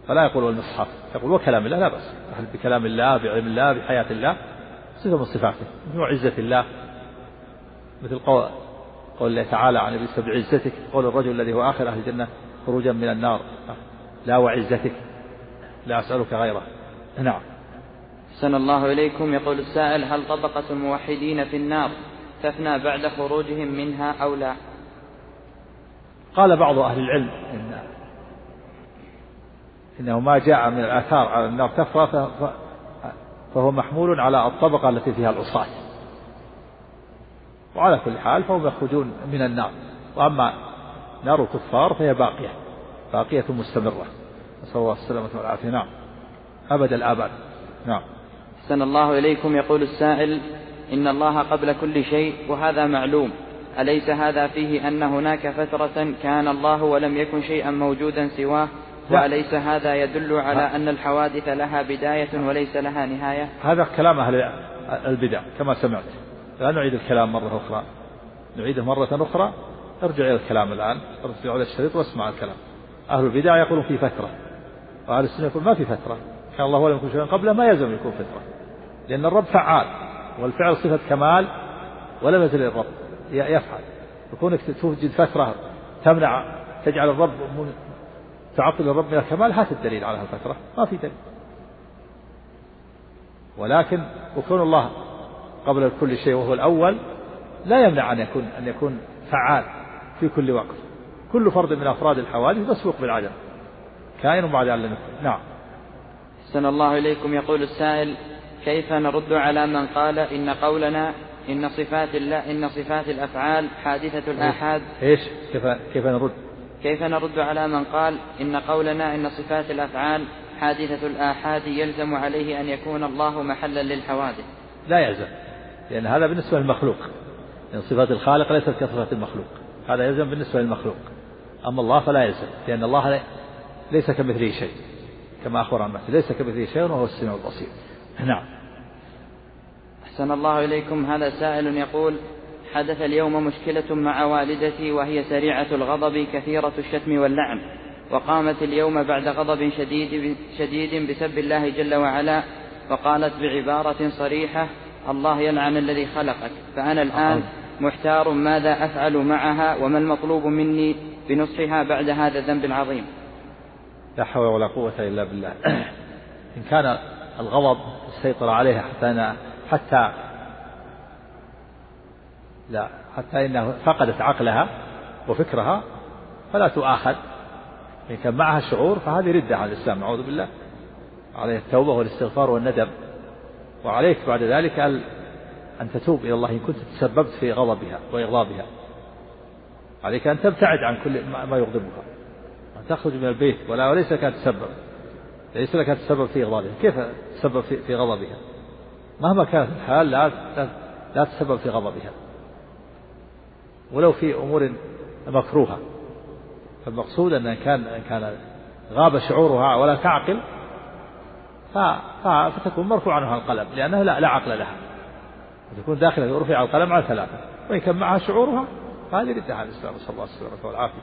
فلا يقول والمصحف يقول وكلام الله لا بأس. بكلام الله بعلم الله بحياة الله صفة من صفاته. من عزة الله؟ مثل قول قول الله تعالى عن ابي بعزتك قول الرجل الذي هو آخر أهل الجنة خروجا من النار. لا وعزتك. لا أسألك غيره. نعم. سن الله إليكم. يقول السائل هل طبقة الموحدين في النار تفنى بعد خروجهم منها أو لا؟ قال بعض أهل العلم إن إنه ما جاء من الآثار على النار تفرى فهو محمول على الطبقة التي فيها العصاة وعلى كل حال فهم يخرجون من النار. وأما نار الكفار فهي باقية باقية مستمرة. نسأل الله السلامة والعافية. نعم. أبد الآباد. نعم. أحسن الله إليكم يقول السائل إن الله قبل كل شيء وهذا معلوم. أليس هذا فيه أن هناك فترة كان الله ولم يكن شيئا موجودا سواه؟ وأليس هذا يدل على أن الحوادث لها بداية وليس لها نهاية؟ هذا كلام أهل البدع كما سمعت. لا نعيد الكلام مرة أخرى. نعيده مرة أخرى. ارجع إلى الكلام الآن. ارجع إلى الشريط واسمع الكلام. أهل البدع يقولون في فترة وأهل السنة يقول ما في فترة. كان الله ولم يكن شيئا قبله ما يلزم يكون فترة. لأن الرب فعال والفعل صفة كمال ولم يزل الرب. يفعل. يكونك توجد فترة تمنع تجعل الرب تعطل الرب من الكمال هات الدليل على الفترة ما في دليل. ولكن وكون الله قبل كل شيء وهو الأول لا يمنع أن يكون أن يكون فعال في كل وقت. كل فرد من أفراد الحوادث مسبوق بالعدم. كائن بعد أن نعم. أحسن الله إليكم. يقول السائل كيف نرد على من قال إن قولنا إن صفات الله إن صفات الأفعال حادثة الآحاد. إيش؟ كيف كيف نرد؟ كيف نرد على من قال إن قولنا إن صفات الأفعال حادثة الآحاد يلزم عليه أن يكون الله محلا للحوادث. لا يلزم لأن هذا بالنسبة للمخلوق. لأن صفات الخالق ليست كصفات المخلوق. هذا يلزم بالنسبة للمخلوق. أما الله فلا يلزم لأن الله ليس كمثله شيء كما أخبر عن نفسه ليس كمثله شيء وهو السميع البصير. نعم. أحسن الله إليكم. هذا سائل يقول حدث اليوم مشكلة مع والدتي وهي سريعة الغضب كثيرة الشتم واللعن وقامت اليوم بعد غضب شديد شديد بسب الله جل وعلا وقالت بعبارة صريحة الله يلعن الذي خلقك. فأنا الآن محتار ماذا أفعل معها وما المطلوب مني بنصحها بعد هذا الذنب العظيم. لا حول ولا قوة إلا بالله. إن كان الغضب سيطر عليها حتى أنا حتى لا حتى إنها فقدت عقلها وفكرها فلا تؤاخذ. إن كان معها شعور فهذه ردة عن الإسلام نعوذ بالله. عليه التوبة والاستغفار والندم. وعليك بعد ذلك أن تتوب إلى الله إن كنت تسببت في غضبها وإغضابها. عليك أن تبتعد عن كل ما يغضبها أن تخرج من البيت. ولا وليس لك أن تسبب. ليس لك أن تسبب في إغضابها. كيف تسبب في غضبها؟ مهما كانت الحال لا لا تسبب في غضبها. ولو في أمور مكروهة. فالمقصود أن كان إن كان غاب شعورها ولا تعقل فتكون مرفوع عنها القلم لأنها لا, لا عقل لها. تكون داخلة رفع القلم على ثلاثة. وإن كان معها شعورها فهذه ردة على الإسلام نسأل الله السلامة والعافية.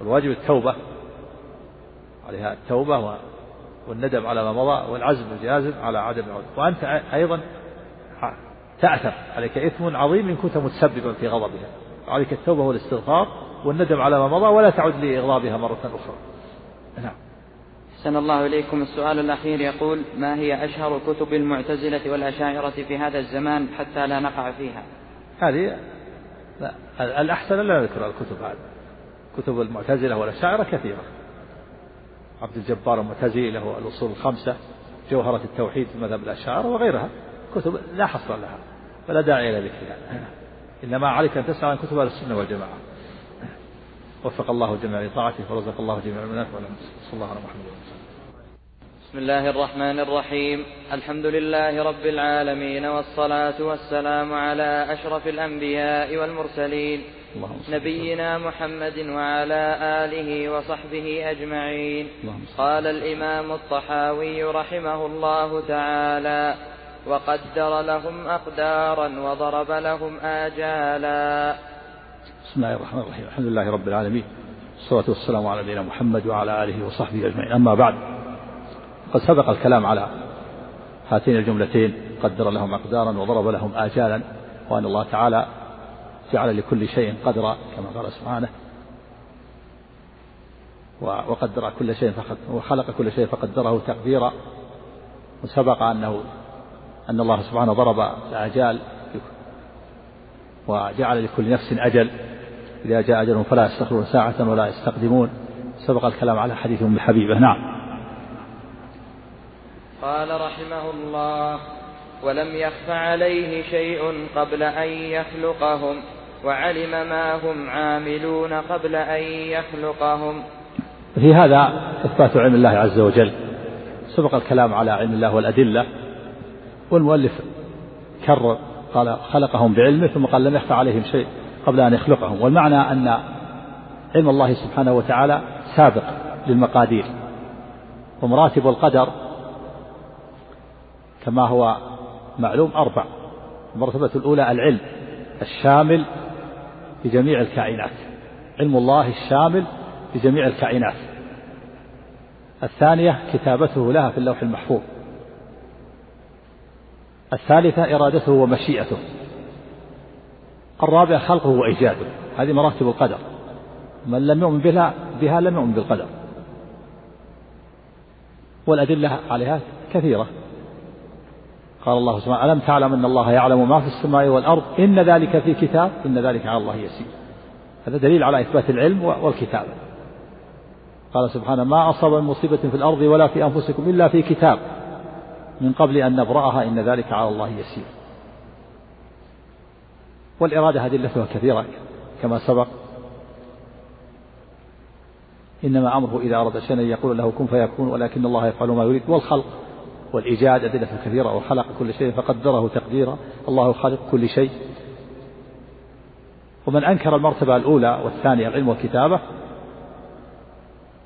الواجب التوبة عليها التوبة والندم على ما مضى والعزم الجازم على عدم العودة وأنت أيضا تأثر عليك إثم عظيم إن كنت متسببا في غضبها. عليك التوبة والاستغفار والندم على ما مضى ولا تعد لإغضابها مرة أخرى. نعم. أحسن الله إليكم. السؤال الأخير يقول ما هي أشهر كتب المعتزلة والأشاعرة في هذا الزمان حتى لا نقع فيها؟ هذه لا الأحسن لا نذكر الكتب هذه. كتب المعتزلة والأشاعرة كثيرة. عبد الجبار المعتزلي له الأصول الخمسة جوهرة التوحيد في مذهب الأشاعرة وغيرها كتب لا حصر لها فلا داعي إلى ذكرها إنما عليك أن تسعى عن كتب أهل السنة والجماعة. وفق الله الجميع لطاعته ورزق الله جميع المنافع صلى الله على محمد بسم الله الرحمن الرحيم. الحمد لله رب العالمين والصلاة والسلام على أشرف الأنبياء والمرسلين. نبينا محمد وعلى آله وصحبه أجمعين. قال الإمام الطحاوي رحمه الله تعالى وقدر لهم أقدارا وضرب لهم آجالا. بسم الله الرحمن الرحيم. الحمد لله رب العالمين. والصلاة والسلام على نبينا محمد وعلى آله وصحبه أجمعين. أما بعد قد سبق الكلام على هاتين الجملتين قدر لهم أقدارا وضرب لهم آجالا وأن الله تعالى جعل لكل شيء قدرا كما قال سبحانه. وقدر كل شيء وخلق كل شيء فقدره تقديرا. وسبق أنه أن الله سبحانه ضرب الآجال وجعل لكل نفس أجل. إذا جاء أجلهم فلا يستخرون ساعة ولا يستقدمون. سبق الكلام على حديث أم حبيبة. نعم. قال رحمه الله ولم يخف عليه شيء قبل أن يخلقهم وعلم ما هم عاملون قبل أن يخلقهم. في هذا إثبات علم الله عز وجل. سبق الكلام على علم الله والأدلة والمؤلف كرر قال خلقهم بعلمه ثم قال لم يخفى عليهم شيء قبل أن يخلقهم. والمعنى أن علم الله سبحانه وتعالى سابق للمقادير ومراتب القدر كما هو معلوم أربع. المرتبة الأولى العلم الشامل بجميع الكائنات. علم الله الشامل بجميع الكائنات. الثانية كتابته لها في اللوح المحفوظ. الثالثة إرادته ومشيئته. الرابعة خلقه وإيجاده. هذه مراتب القدر. من لم يؤمن بها بها لم يؤمن بالقدر. والأدلة عليها كثيرة. قال الله سبحانه ألم تعلم أن الله يعلم ما في السماء والأرض؟ إن ذلك في كتاب إن ذلك على الله يسير. هذا دليل على إثبات العلم والكتابة قال سبحانه ما أصاب من مصيبة في الأرض ولا في أنفسكم إلا في كتاب. من قبل أن نبرأها إن ذلك على الله يسير. والإرادة أدلتها كثيرة كما سبق. إنما أمره إذا أراد شيئا يقول له كن فيكون ولكن الله يفعل ما يريد. والخلق والإيجاد أدلة كثيرة وخلق كل شيء فقدره تقديرا. الله خالق كل شيء. ومن أنكر المرتبة الأولى والثانية العلم والكتابة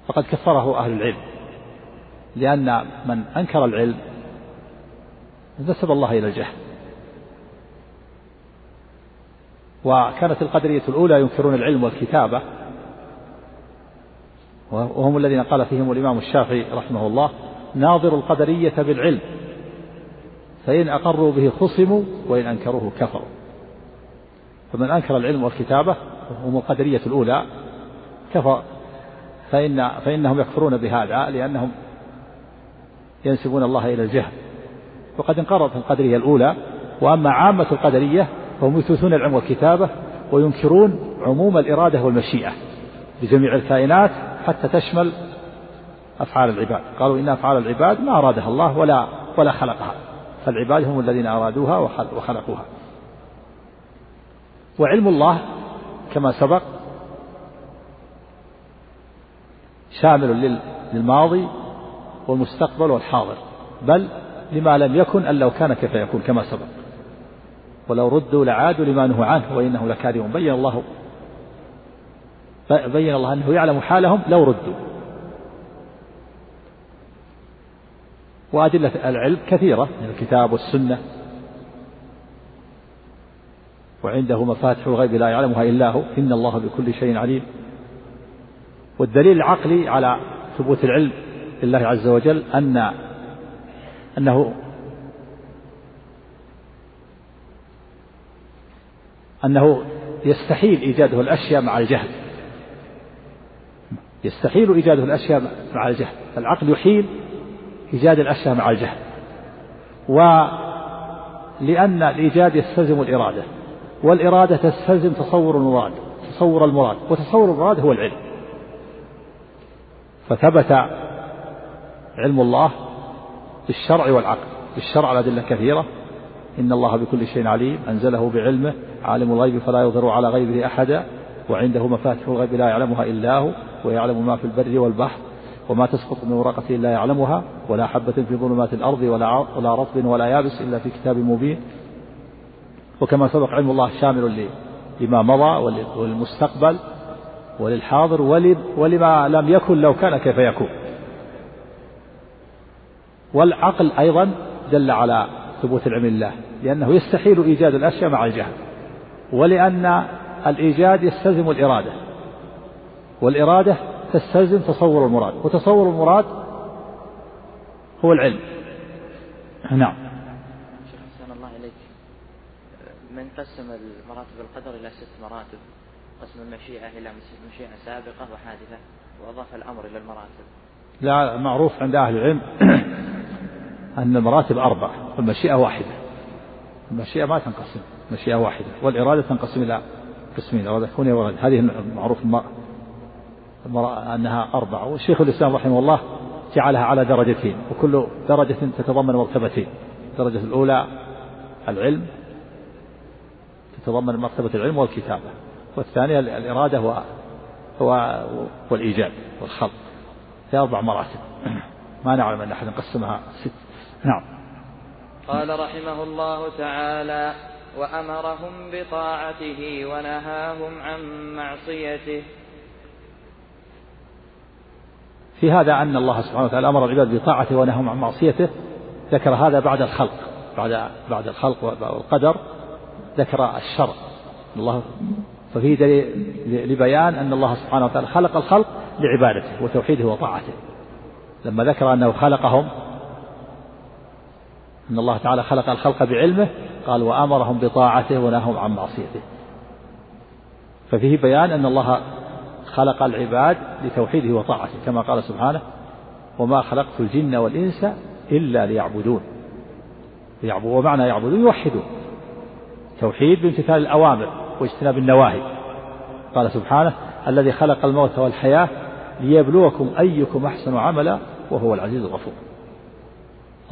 فقد كفره أهل العلم. لأن من أنكر العلم نسب الله إلى الجهل. وكانت القدرية الأولى ينكرون العلم والكتابة وهم الذين قال فيهم الإمام الشافعي رحمه الله ناظر القدرية بالعلم. فإن أقروا به خصموا وإن أنكروه كفروا. فمن أنكر العلم والكتابة هم القدرية الأولى كفر. فإن فإنهم يكفرون بهذا لأنهم ينسبون الله إلى الجهل. وقد انقرضت القدرية الأولى وأما عامة القدرية فهم يثبتون العلم والكتابة وينكرون عموم الإرادة والمشيئة بجميع الكائنات حتى تشمل أفعال العباد. قالوا إن أفعال العباد ما أرادها الله ولا ولا خلقها. فالعباد هم الذين أرادوها وخلقوها. وعلم الله كما سبق شامل للماضي والمستقبل والحاضر. بل لما لم يكن أن لو كان كيف يكون كما سبق. ولو ردوا لعادوا لما نهوا عنه وإنه لكاذب بين الله بين الله أنه يعلم حالهم لو ردوا. وأدلة العلم كثيرة من الكتاب والسنة. وعنده مفاتح الغيب لا يعلمها إلا هو. إن الله بكل شيء عليم. والدليل العقلي على ثبوت العلم لله عز وجل أن أنه أنه يستحيل إيجاده الأشياء مع الجهل. يستحيل إيجاده الأشياء مع الجهل. العقل يحيل إيجاد الأشياء مع الجهل. ولأن الإيجاد يستلزم الإرادة. والإرادة تستلزم تصور المراد تصور المراد وتصور المراد هو العلم. فثبت علم الله بالشرع والعقل. بالشرع الأدلة كثيرة. إن الله بكل شيء عليم. أنزله بعلمه. عالم الغيب فلا يظهر على غيبه أحدا. وعنده مفاتيح الغيب لا يعلمها إلا هو. ويعلم ما في البر والبحر. وما تسقط من ورقة إلا يعلمها ولا حبة في ظلمات الأرض ولا ولا رطب ولا يابس إلا في كتاب مبين. وكما سبق علم الله شامل لما مضى وللمستقبل وللحاضر ولما لم يكن لو كان كيف يكون. والعقل أيضا دل على ثبوت العلم الله لأنه يستحيل إيجاد الأشياء مع الجهل ولأن الإيجاد يستلزم الإرادة والإرادة تستلزم تصور المراد. وتصور المراد هو العلم. نعم. شيخ الله إليك. من قسم المراتب القدر إلى ست مراتب؟ قسم المشيئة إلى مشيئة سابقة وحادثة وأضاف الأمر إلى المراتب. لا معروف عند أهل العلم [CLEARS THROAT] أن المراتب أربع والمشيئة واحدة. المشيئة ما تنقسم مشيئة واحدة والإرادة تنقسم إلى قسمين إرادة كونية وإرادة. هذه أنها أربعة والشيخ الإسلام رحمه الله جعلها على درجتين وكل درجة تتضمن مرتبتين. الدرجة الأولى العلم تتضمن مرتبة العلم والكتابة. والثانية الإرادة. والإيجاد والخلق. في أربع مراتب. ما نعلم أن أحد قسمها ست. نعم. قال رحمه الله تعالى وأمرهم بطاعته ونهاهم عن معصيته. في هذا أن الله سبحانه وتعالى أمر العباد بطاعته ونهاهم عن معصيته ذكر هذا بعد الخلق بعد بعد الخلق والقدر ذكر الشرع الله ففيه دليل لبيان أن الله سبحانه وتعالى خلق الخلق لعبادته وتوحيده وطاعته. لما ذكر أنه خلقهم أن الله تعالى خلق الخلق بعلمه قال وأمرهم بطاعته ونههم عن معصيته. ففيه بيان أن الله خلق العباد لتوحيده وطاعته كما قال سبحانه وما خلقت الجن والإنس إلا ليعبدون. ومعنى يعبدون يوحدون. توحيد بامتثال الأوامر واجتناب النواهي. قال سبحانه الذي خلق الموت والحياة ليبلوكم أيكم أحسن عملا وهو العزيز الغفور.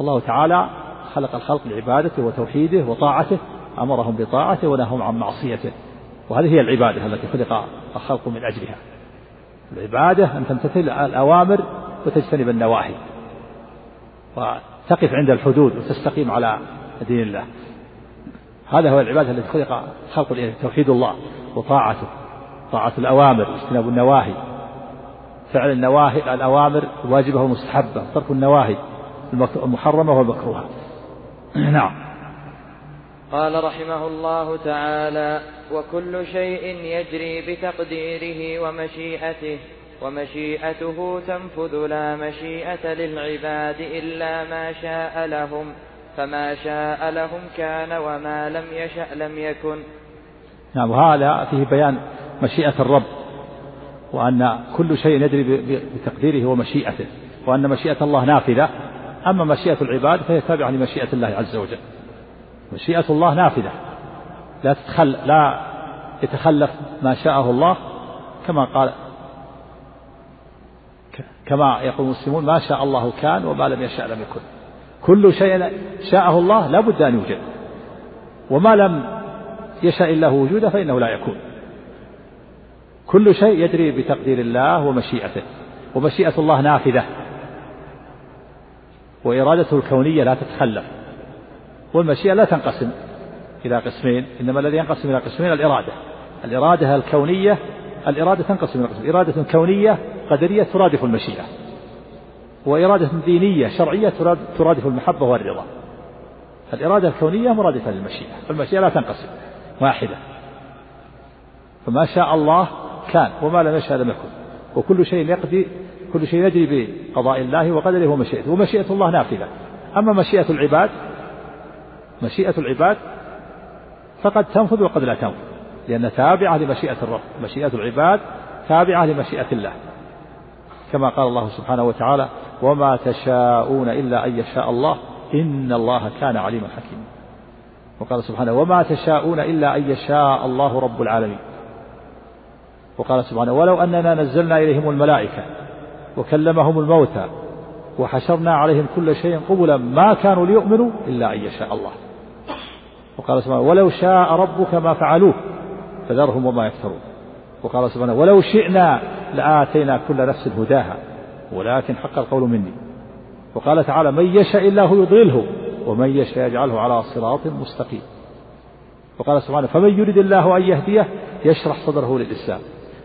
الله تعالى خلق الخلق لعبادته وتوحيده وطاعته أمرهم بطاعته ونههم عن معصيته. وهذه هي العبادة التي خلق الخلق من أجلها. العبادة أن تمتثل الأوامر وتجتنب النواهي. وتقف عند الحدود وتستقيم على دين الله. هذا هو العبادة التي خلق خلق توحيد الله وطاعته طاعة الأوامر واجتناب النواهي. فعل النواهي الأوامر واجبة ومستحبة ترك النواهي المحرمة والمكروهة. [CLEARS THROAT] نعم. قال رحمه الله تعالى وكل شيء يجري بتقديره ومشيئته ومشيئته تنفذ لا مشيئة للعباد إلا ما شاء لهم فما شاء لهم كان وما لم يشأ لم يكن. نعم وهذا فيه بيان مشيئة الرب وأن كل شيء يجري بتقديره ومشيئته وأن مشيئة الله نافذة. أما مشيئة العباد فهي تابعة لمشيئة الله عز وجل. مشيئة الله نافذة. لا تتخل لا يتخلف ما شاءه الله كما قال كما يقول المسلمون ما شاء الله كان وما لم يشاء لم يكن. كل شيء شاءه الله لا بد أن يوجد. وما لم يشاء الله وجوده فإنه لا يكون. كل شيء يجري بتقدير الله ومشيئته. ومشيئة الله نافذة. وإرادته الكونية لا تتخلف. والمشيئة لا تنقسم إلى قسمين إنما الذي ينقسم إلى قسمين الإرادة. الإرادة الكونية الإرادة تنقسم إلى قسمين. إرادة كونية قدرية ترادف المشيئة وإرادة دينية شرعية ترادف المحبة والرضا. الإرادة الكونية مرادفة للمشيئة والمشيئة لا تنقسم واحدة. فما شاء الله كان وما لم يشاء لم يكن. وكل شيء يقضي كل شيء يجري بقضاء الله وقدره ومشيئته. ومشيئة الله نافذة أما مشيئة العباد مشيئة العباد فقد تنفذ وقد لا تنفذ لأن تابعة لمشيئة الرب مشيئة العباد تابعة لمشيئة الله. كما قال الله سبحانه وتعالى وما تشاءون إلا أن يشاء الله إن الله كان عليما حكيما. وقال سبحانه وما تشاءون إلا أن يشاء الله رب العالمين. وقال سبحانه ولو أننا نزلنا إليهم الملائكة وكلمهم الموتى وحشرنا عليهم كل شيء قبلا ما كانوا ليؤمنوا إلا أن يشاء الله. وقال سبحانه ولو شاء ربك ما فعلوه فذرهم وما يفترون. وقال سبحانه ولو شئنا لآتينا كل نفس هداها ولكن حق القول مني. وقال تعالى من يشاء الله يضلله ومن يشاء يجعله على صراط مستقيم. وقال سبحانه فمن يريد الله أن يهديه يشرح صدره للإسلام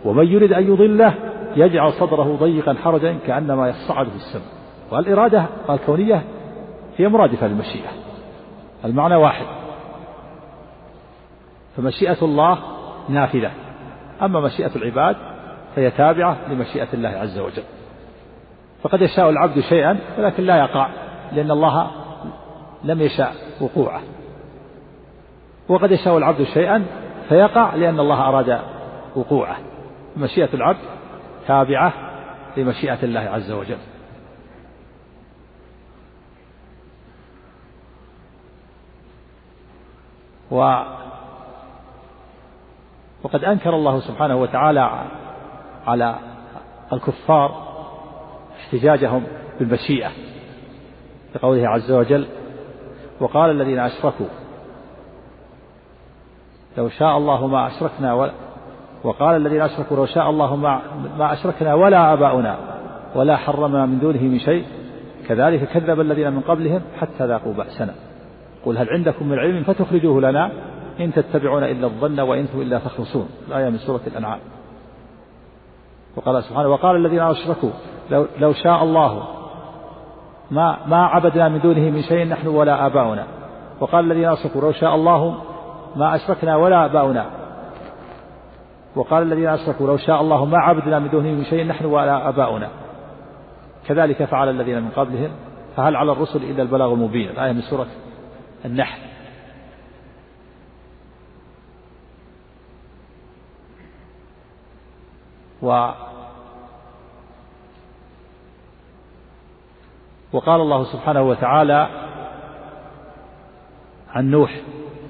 ومن يريد أن يضله يجعل صدره ضيقا حرجا كأنما يصعد في السماء والإرادة الكونية هي مرادفة للمشيئة. المعنى واحد. فمشيئة الله نافذة أما مشيئة العباد فهي تابعة لمشيئة الله عز وجل. فقد يشاء العبد شيئا ولكن لا يقع لأن الله لم يشاء وقوعه. وقد يشاء العبد شيئا فيقع لأن الله أراد وقوعه. مشيئة العبد تابعة لمشيئة الله عز وجل. و وقد أنكر الله سبحانه وتعالى على الكفار احتجاجهم بالمشيئة بقوله عز وجل وقال الذين أشركوا لو شاء الله ما أشركنا و... وقال الذين أشركوا لو شاء الله ما, ما أشركنا ولا آباؤنا ولا حرمنا من دونه من شيء كذلك كذب الذين من قبلهم حتى ذاقوا بأسنا. قل هل عندكم من علم فتخرجوه لنا؟ إن تتبعون إلا الظن وإن أنتم إلا تخرصون الآية من سورة الأنعام. وقال سبحانه وقال الذين أشركوا لو, لو شاء الله ما ما عبدنا من دونه من شيء نحن ولا آباؤنا. وقال الذين أشركوا لو شاء الله ما أشركنا ولا آباؤنا. وقال الذين أشركوا لو شاء الله ما عبدنا من دونه من شيء نحن ولا آباؤنا. كذلك فعل الذين من قبلهم فهل على الرسل إلا البلاغ المبين. الآية من سورة النحل. و وقال الله سبحانه وتعالى عن نوح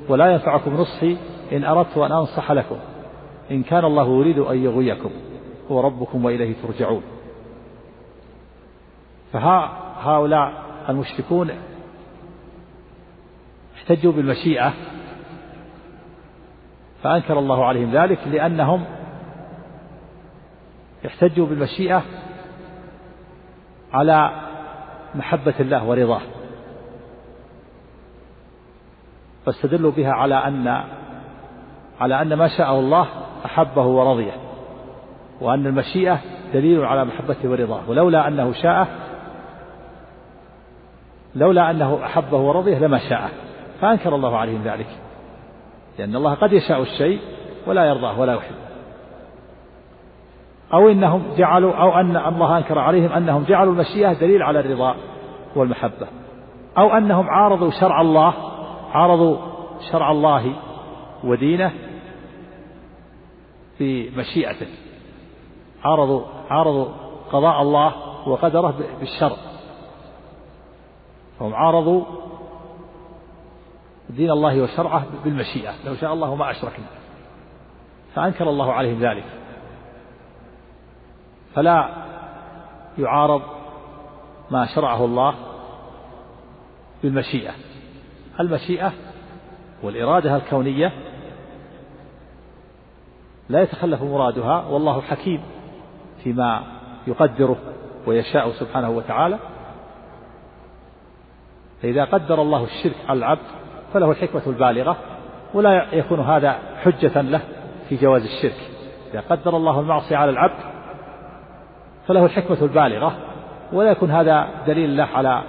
ولا ينفعكم نصحي إن أردت أن أنصح لكم إن كان الله يريد أن يغويكم هو ربكم وإليه ترجعون. فهؤلاء المشركون احتجوا بالمشيئة فأنكر الله عليهم ذلك لأنهم احتجوا بالمشيئة على محبة الله ورضاه. فاستدلوا بها على أن على أن ما شاءه الله أحبه ورضيه وأن المشيئة دليل على محبته ورضاه. ولولا أنه شاء لولا أنه أحبه ورضيه لما شاءه. فأنكر الله عليهم ذلك لأن الله قد يشاء الشيء ولا يرضاه ولا يحب أو إنهم جعلوا أو أن الله أنكر عليهم أنهم جعلوا المشيئة دليل على الرضا والمحبة. أو أنهم عارضوا شرع الله عارضوا شرع الله ودينه بمشيئته عارضوا عارضوا قضاء الله وقدره بالشرع فهم عارضوا دين الله وشرعه بالمشيئة. لو شاء الله ما أشركنا. فأنكر الله عليهم ذلك. فلا يعارض ما شرعه الله بالمشيئة. المشيئة والإرادة الكونية لا يتخلف مرادها والله حكيم فيما يقدره ويشاء سبحانه وتعالى. فإذا قدر الله الشرك على العبد فله الحكمة البالغة ولا يكون هذا حجة له في جواز الشرك. إذا قدر الله المعصية على العبد فله الحكمة البالغة ولا يكون هذا دليل له على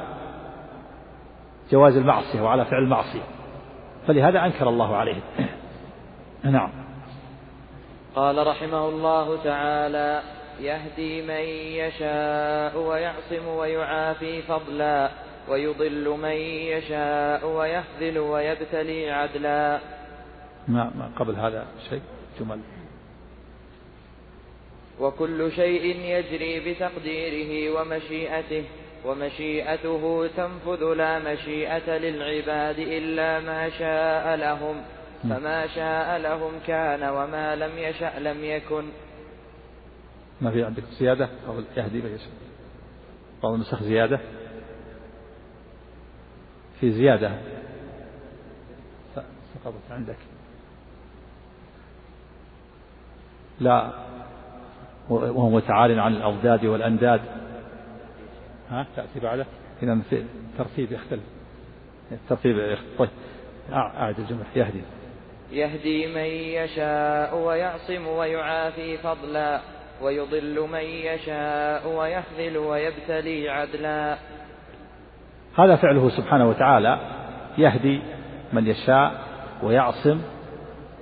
جواز المعصية وعلى فعل المعصية. فلهذا أنكر الله عليهم [CLEARS THROAT] نعم. قال رحمه الله تعالى يهدي من يشاء ويعصم ويعافي فضلا ويضل من يشاء ويخذل ويبتلي عدلا. ما, ما قبل هذا شيء جمل. وكل شيء يجري بتقديره ومشيئته ومشيئته تنفذ لا مشيئة للعباد إلا ما شاء لهم فما شاء لهم كان وما لم يشأ لم يكن. ما في عندك زيادة؟ أو يهدي من يشاء. بعض النسخ زيادة. في زيادة. سقطت عندك. لا. وهو متعال عن الأضداد والأنداد. ها؟ تأتي بعده. إذا الترتيب يختلف. الترتيب طيب. أعد الجملة. يهدي. يهدي من يشاء ويعصم ويعافي فضلا ويضل من يشاء ويخذل ويبتلي عدلا. هذا فعله سبحانه وتعالى. يهدي من يشاء ويعصم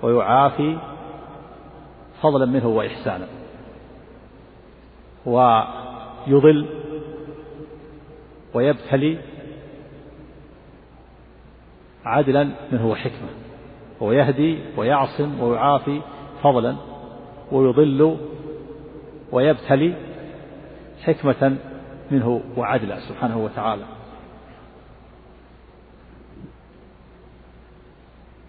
ويعافي فضلا منه وإحسانا. ويضل ويبتلي عدلا منه وحكمة ويهدي ويعصم ويعافي فضلا ويضل ويبتلي حكمة منه وعدلا سبحانه وتعالى.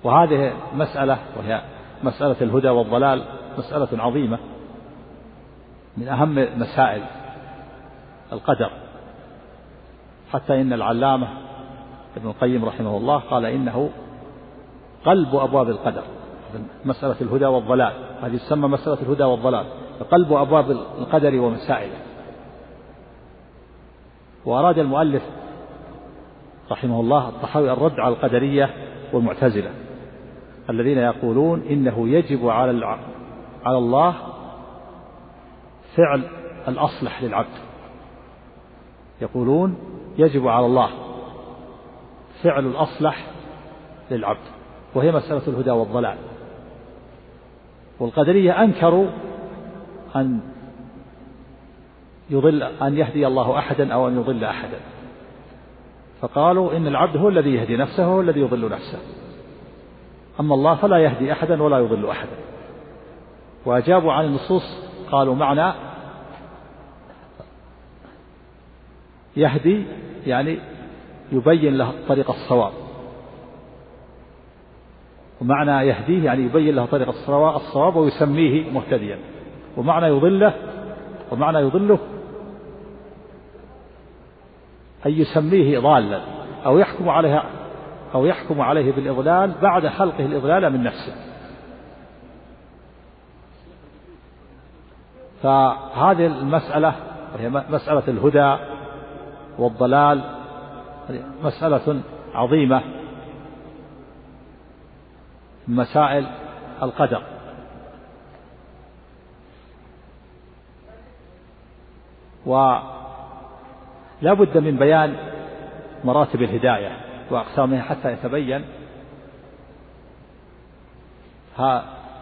وهذه مسألة وهي مسألة الهدى والضلال مسألة عظيمة. من أهم مسائل القدر. حتى إن العلامة ابن القيم رحمه الله قال إنه قلب أبواب القدر مسألة الهدى والضلال. هذه تسمى مسألة الهدى والضلال. قلب أبواب القدر ومسائله. وأراد المؤلف رحمه الله الطحاوي الرد على القدرية والمعتزلة الذين يقولون إنه يجب على على الله فعل الأصلح للعبد. يقولون يجب على الله فعل الأصلح للعبد وهي مسألة الهدى والضلال. والقدرية أنكروا أن يضل أن يهدي الله أحدا أو أن يضل أحدا. فقالوا إن العبد هو الذي يهدي نفسه هو الذي يضل نفسه. أما الله فلا يهدي أحدا ولا يضل أحدا. وأجابوا عن النصوص قالوا معنى يهدي يعني يبين له طريق الصواب. ومعنى يهديه يعني يبين له طريق الصواب ويسميه مهتديا. ومعنى يضله ومعنى يضله أن يسميه ضالا أو يحكم عليها أو يحكم عليه بالإضلال بعد خلقه الإضلال من نفسه. فهذه المسألة وهي مسألة الهدى والضلال مسألة عظيمة. مسائل القدر. ولا بد من بيان مراتب الهداية وأقسامها حتى يتبين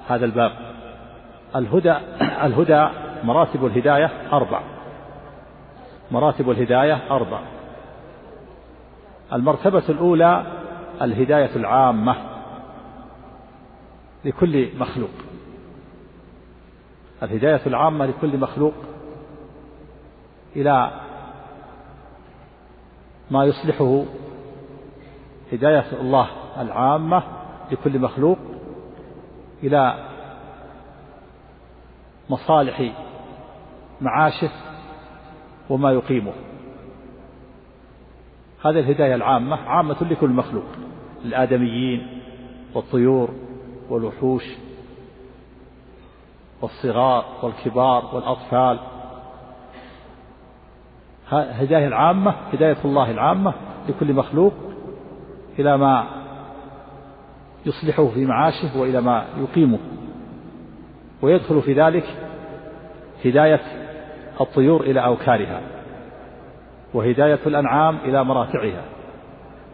هذا الباب. الهدى الهدى مراتب الهداية أربع. مراتب الهداية أربع. المرتبة الأولى الهداية العامة لكل مخلوق. الهداية العامة لكل مخلوق إلى ما يصلحه هداية الله العامة لكل مخلوق إلى مصالح معاشه وما يقيمه. هذه الهداية العامة عامة لكل مخلوق الآدميين والطيور والوحوش والصغار والكبار والأطفال. هداية العامة هداية الله العامة لكل مخلوق إلى ما يصلحه في معاشه وإلى ما يقيمه. ويدخل في ذلك هداية الطيور إلى أوكارها وهداية الأنعام إلى مراتعها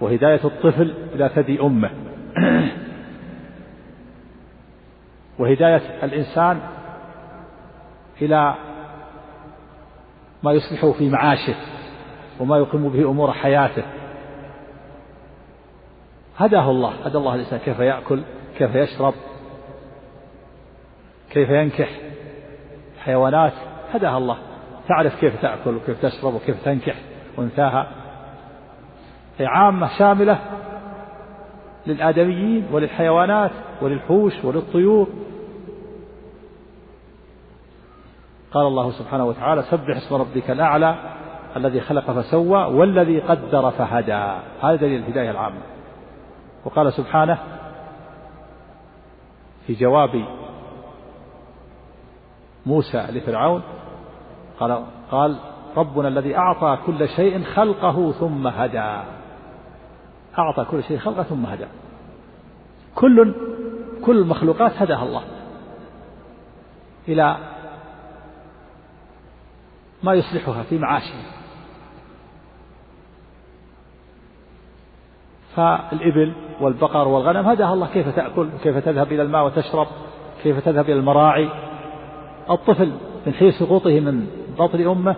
وهداية الطفل إلى ثدي أمه. [CLEARS THROAT] وهداية الإنسان إلى ما يصلحه في معاشه وما يقيم به أمور حياته. هداه الله هدى الله الإنسان. كيف يأكل؟ كيف يشرب؟ كيف ينكح؟ حيوانات؟ هداها الله. تعرف كيف تأكل وكيف تشرب وكيف تنكح أنثاها هي عامة شاملة للآدميين وللحيوانات وللحوش وللطيور. قال الله سبحانه وتعالى سبح اسم ربك الأعلى الذي خلق فسوى والذي قدر فهدى. هذا دليل الهداية العامة. وقال سبحانه في جواب موسى لفرعون قال قال ربنا الذي أعطى كل شيء خلقه ثم هدى. أعطى كل شيء خلقه ثم هدى. كل كل المخلوقات هداها الله. إلى ما يصلحها في معاشها فالإبل والبقر والغنم هداها الله. كيف تأكل؟ كيف تذهب إلى الماء وتشرب؟ كيف تذهب إلى المراعي؟ الطفل من حين سقوطه من بطن أمه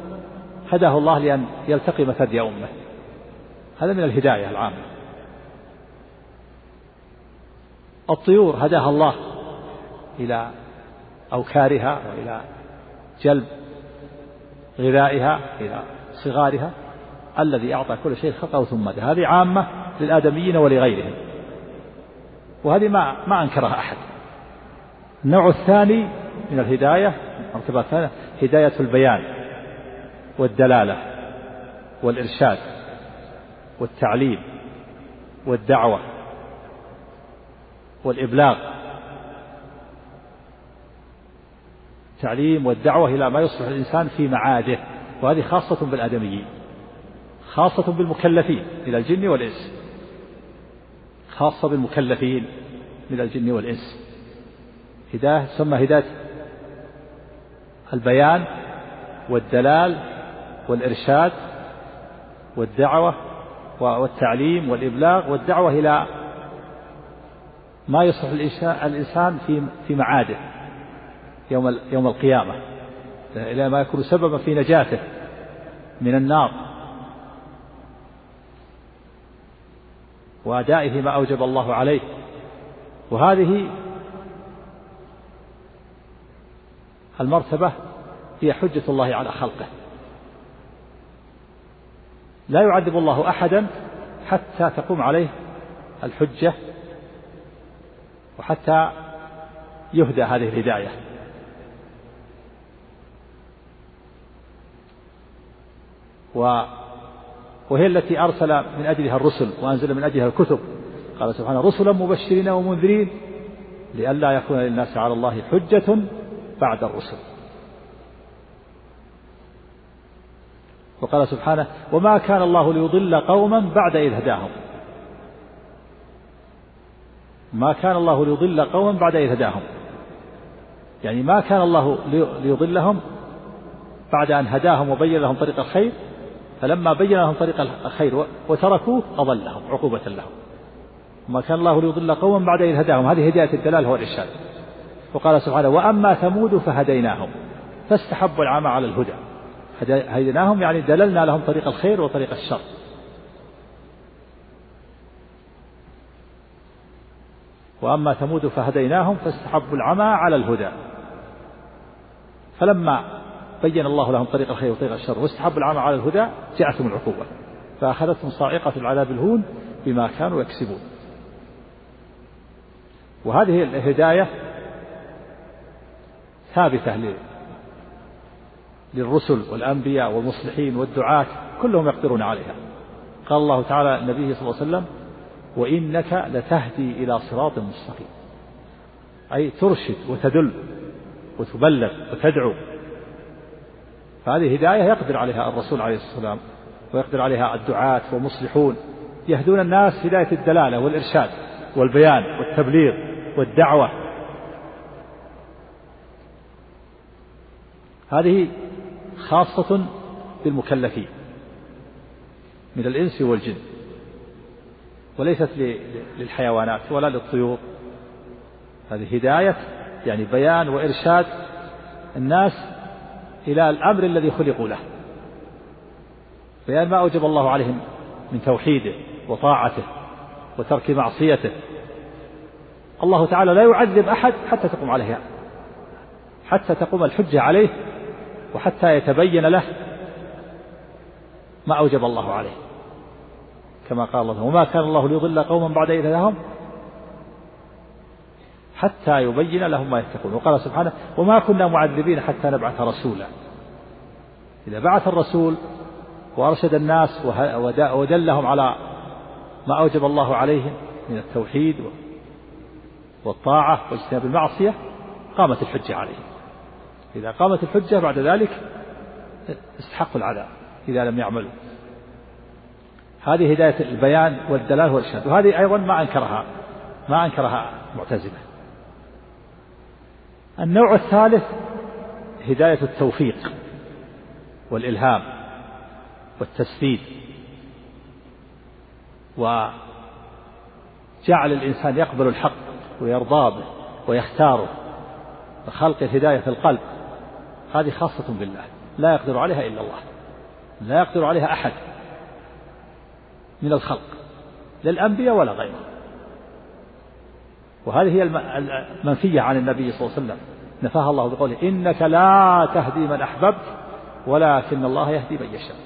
هداه الله لأن يلتقم ثدي أمه. هذا من الهداية العامة. الطيور هداها الله إلى أوكارها وإلى جلب غذائها إلى صغارها الذي أعطى كل شيء خلقه ثم هدى هذه عامة للآدميين ولغيرهم. وهذه ما ما أنكرها أحد. النوع الثاني من الهداية المرتبة الثانية هداية البيان. والدلالة والإرشاد والتعليم والدعوة والإبلاغ. التعليم والدعوة إلى ما يصلح الإنسان في معاده وهذه خاصة بالآدميين خاصة بالمكلفين من الجن والإنس خاصة بالمكلفين من الجن والإنس. هداية تسمى هداية البيان والدلال والإرشاد والدعوة والتعليم والإبلاغ والدعوة إلى ما يصلح الإنسان في في معاده يوم يوم القيامة إلى ما يكون سببا في نجاته من النار. وأدائه ما أوجب الله عليه. وهذه المرتبة هي حجة الله على خلقه. لا يعذب الله أحدا حتى تقوم عليه الحجة وحتى يهدى هذه الهداية. و وهي التي أرسل من أجلها الرسل وأنزل من أجلها الكتب. قال سبحانه رسلا مبشرين ومنذرين لئلا يكون للناس على الله حجة بعد الرسل. وقال سبحانه وما كان الله ليضل قوما بعد إذ هداهم. ما كان الله ليضل قوما بعد إذ هداهم. يعني ما كان الله ليضلهم بعد أن هداهم وبين لهم طريق الخير فلما بين لهم طريق الخير وتركوه أضلهم عقوبة لهم. ما كان الله ليضل قوما بعد إذ هداهم. هذه هداية الدلال والإرشاد وقال سبحانه وأما ثمود فهديناهم فاستحبوا العمى على الهدى. هديناهم يعني دللنا لهم طريق الخير وطريق الشر. وأما ثمود فهديناهم فاستحبوا العمى على الهدى. فلما بين الله لهم طريق الخير وطريق الشر واستحبوا العمى على الهدى جاءتهم العقوبة. فأخذتهم صاعقة العذاب الهون بما كانوا يكسبون. وهذه الهداية ثابتة للرسل والأنبياء والمصلحين والدعاة كلهم يقدرون عليها. قال الله تعالى النبي صلى الله عليه وسلم وإنك لتهدي إلى صراط مستقيم. أي ترشد وتدل وتبلغ وتدعو. فهذه هداية يقدر عليها الرسول عليه الصلاة والسلام ويقدر عليها الدعاة والمصلحون. يهدون الناس هداية الدلالة والإرشاد والبيان والتبليغ والدعوة. هذه خاصة بالمكلفين من الإنس والجن وليست للحيوانات ولا للطيور. هذه هداية يعني بيان وإرشاد الناس إلى الأمر الذي خلقوا له. بيان ما أوجب الله عليهم من توحيده وطاعته وترك معصيته. الله تعالى لا يعذب أحد حتى تقوم عليه حتى تقوم الحجة عليه وحتى يتبين له ما أوجب الله عليه. كما قال الله وما كان الله ليضل قوما بعد إذ هداهم؟ حتى يبين لهم ما يتقون. وقال سبحانه وما كنا معذبين حتى نبعث رسولا. إذا بعث الرسول وأرشد الناس ودلهم على ما أوجب الله عليهم من التوحيد والطاعة واجتناب المعصية قامت الحجة عليهم. إذا قامت الحجة بعد ذلك استحقوا العذاب إذا لم يعملوا. هذه هداية البيان والدلال والإرشاد. وهذه أيضا ما أنكرها ما أنكرها معتزلة. النوع الثالث هداية التوفيق والإلهام والتسديد وجعل الإنسان يقبل الحق ويرضى به ويختاره. وخلق الهداية في القلب. هذه خاصة بالله لا يقدر عليها إلا الله لا يقدر عليها أحد من الخلق لا الأنبياء ولا غيرهم وهذه هي المنفية عن النبي صلى الله عليه وسلم نفاها الله بقوله إنك لا تهدي من أحببت ولكن الله يهدي من يشاء.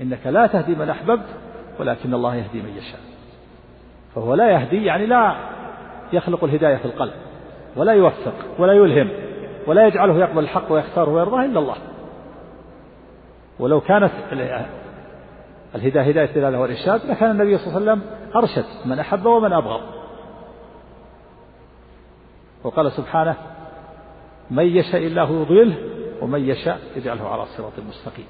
إنك لا تهدي من أحببت ولكن الله يهدي من يشاء. فهو لا يهدي يعني لا يخلق الهداية في القلب ولا يوفق ولا يلهم. ولا يجعله يقبل الحق ويختاره ويرضاه إلا الله. ولو كانت الهداية هداية الدلالة والإرشاد لكان النبي صلى الله عليه وسلم أرشد من أحب ومن أبغض. وقال سبحانه من يشاء الله يضله ومن يشاء يجعله على صراط مستقيم.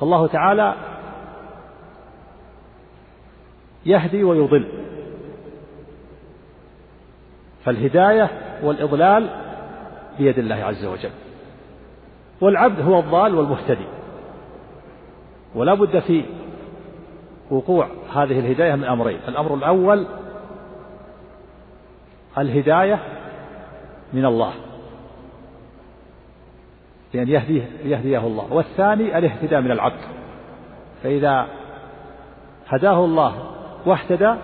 فالله تعالى يهدي ويضل. فالهداية والإضلال بيد الله عز وجل. والعبد هو الضال والمهتدي. ولا بد في وقوع هذه الهداية من أمرين. الأمر الأول الهداية من الله. لأن يهديه يهديه الله. والثاني الاهتداء من العبد. فإذا هداه الله واهتدى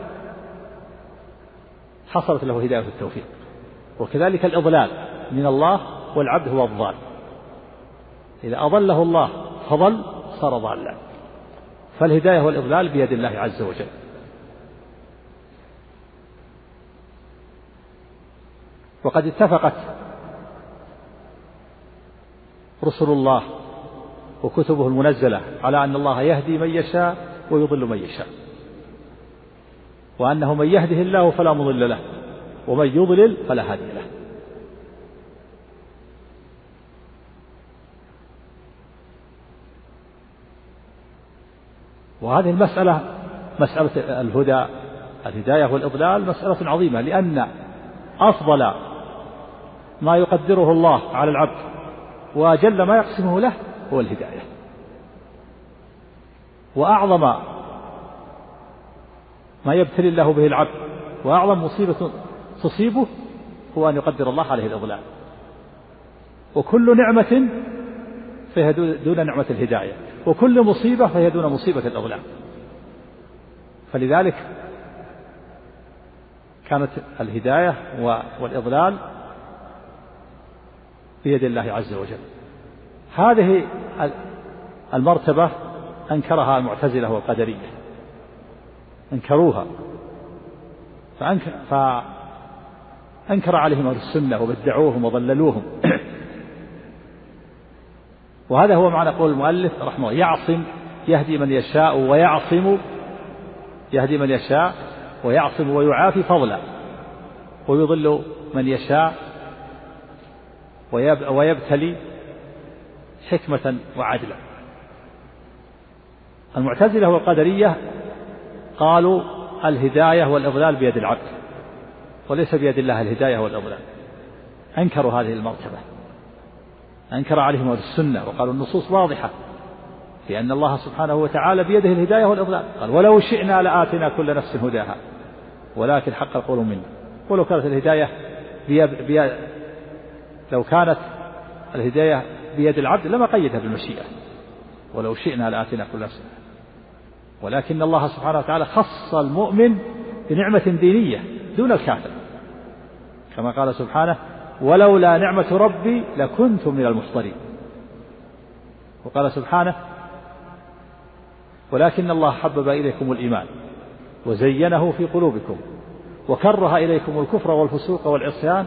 حصلت له هداية التوفيق. وكذلك الإضلال من الله والعبد هو الضال. إذا أضله الله فضل صار ضالا. فالهداية والإضلال بيد الله عز وجل. وقد اتفقت رسل الله وكتبه المنزلة على أن الله يهدي من يشاء ويضل من يشاء. وأنه من يهده الله فلا مضل له ومن يضلل فلا هادي له. وهذه المسألة مسألة الهدى الهداية والإضلال مسألة عظيمة لأن أفضل ما يقدره الله على العبد وأجل ما يقسمه له هو الهداية. وأعظم ما يبتلي الله به العبد. وأعظم مصيبة تصيبه هو أن يقدر الله عليه الإضلال. وكل نعمة فهي دون نعمة الهداية. وكل مصيبة فهي دون مصيبة الإضلال. فلذلك كانت الهداية والإضلال بيد الله عز وجل. هذه المرتبة أنكرها المعتزلة والقدرية. أنكروها. فأنكر, فأنكر عليهم أهل السنة وبدعوهم وضللوهم [CLEARS THROAT] وهذا هو معنى قول المؤلف رحمه الله. يعصم يهدي من يشاء ويعصم يهدي من يشاء ويعصم ويعافي فضلا. ويضل من يشاء ويبتلي حكمة وعدلا. المعتزلة والقدرية قالوا الهداية والإضلال بيد العبد وليس بيد الله الهداية والإضلال أنكروا هذه المرتبة أنكر عليهم أهل السنة وقالوا النصوص واضحة في أن الله سبحانه وتعالى بيده الهداية والإضلال قال ولو شئنا لآتنا كل نفس هداها ولكن حق القول منا. ولو كانت الهداية بيد بيد لو كانت الهداية بيد العبد لما قيدها بالمشيئة. ولو شئنا لآتنا كل نفس ولكن الله سبحانه وتعالى خص المؤمن بنعمة دينية دون الكافر. كما قال سبحانه ولولا نعمة ربي لكنت من المحضرين وقال سبحانه ولكن الله حبب إليكم الإيمان وزينه في قلوبكم وكره إليكم الكفر والفسوق والعصيان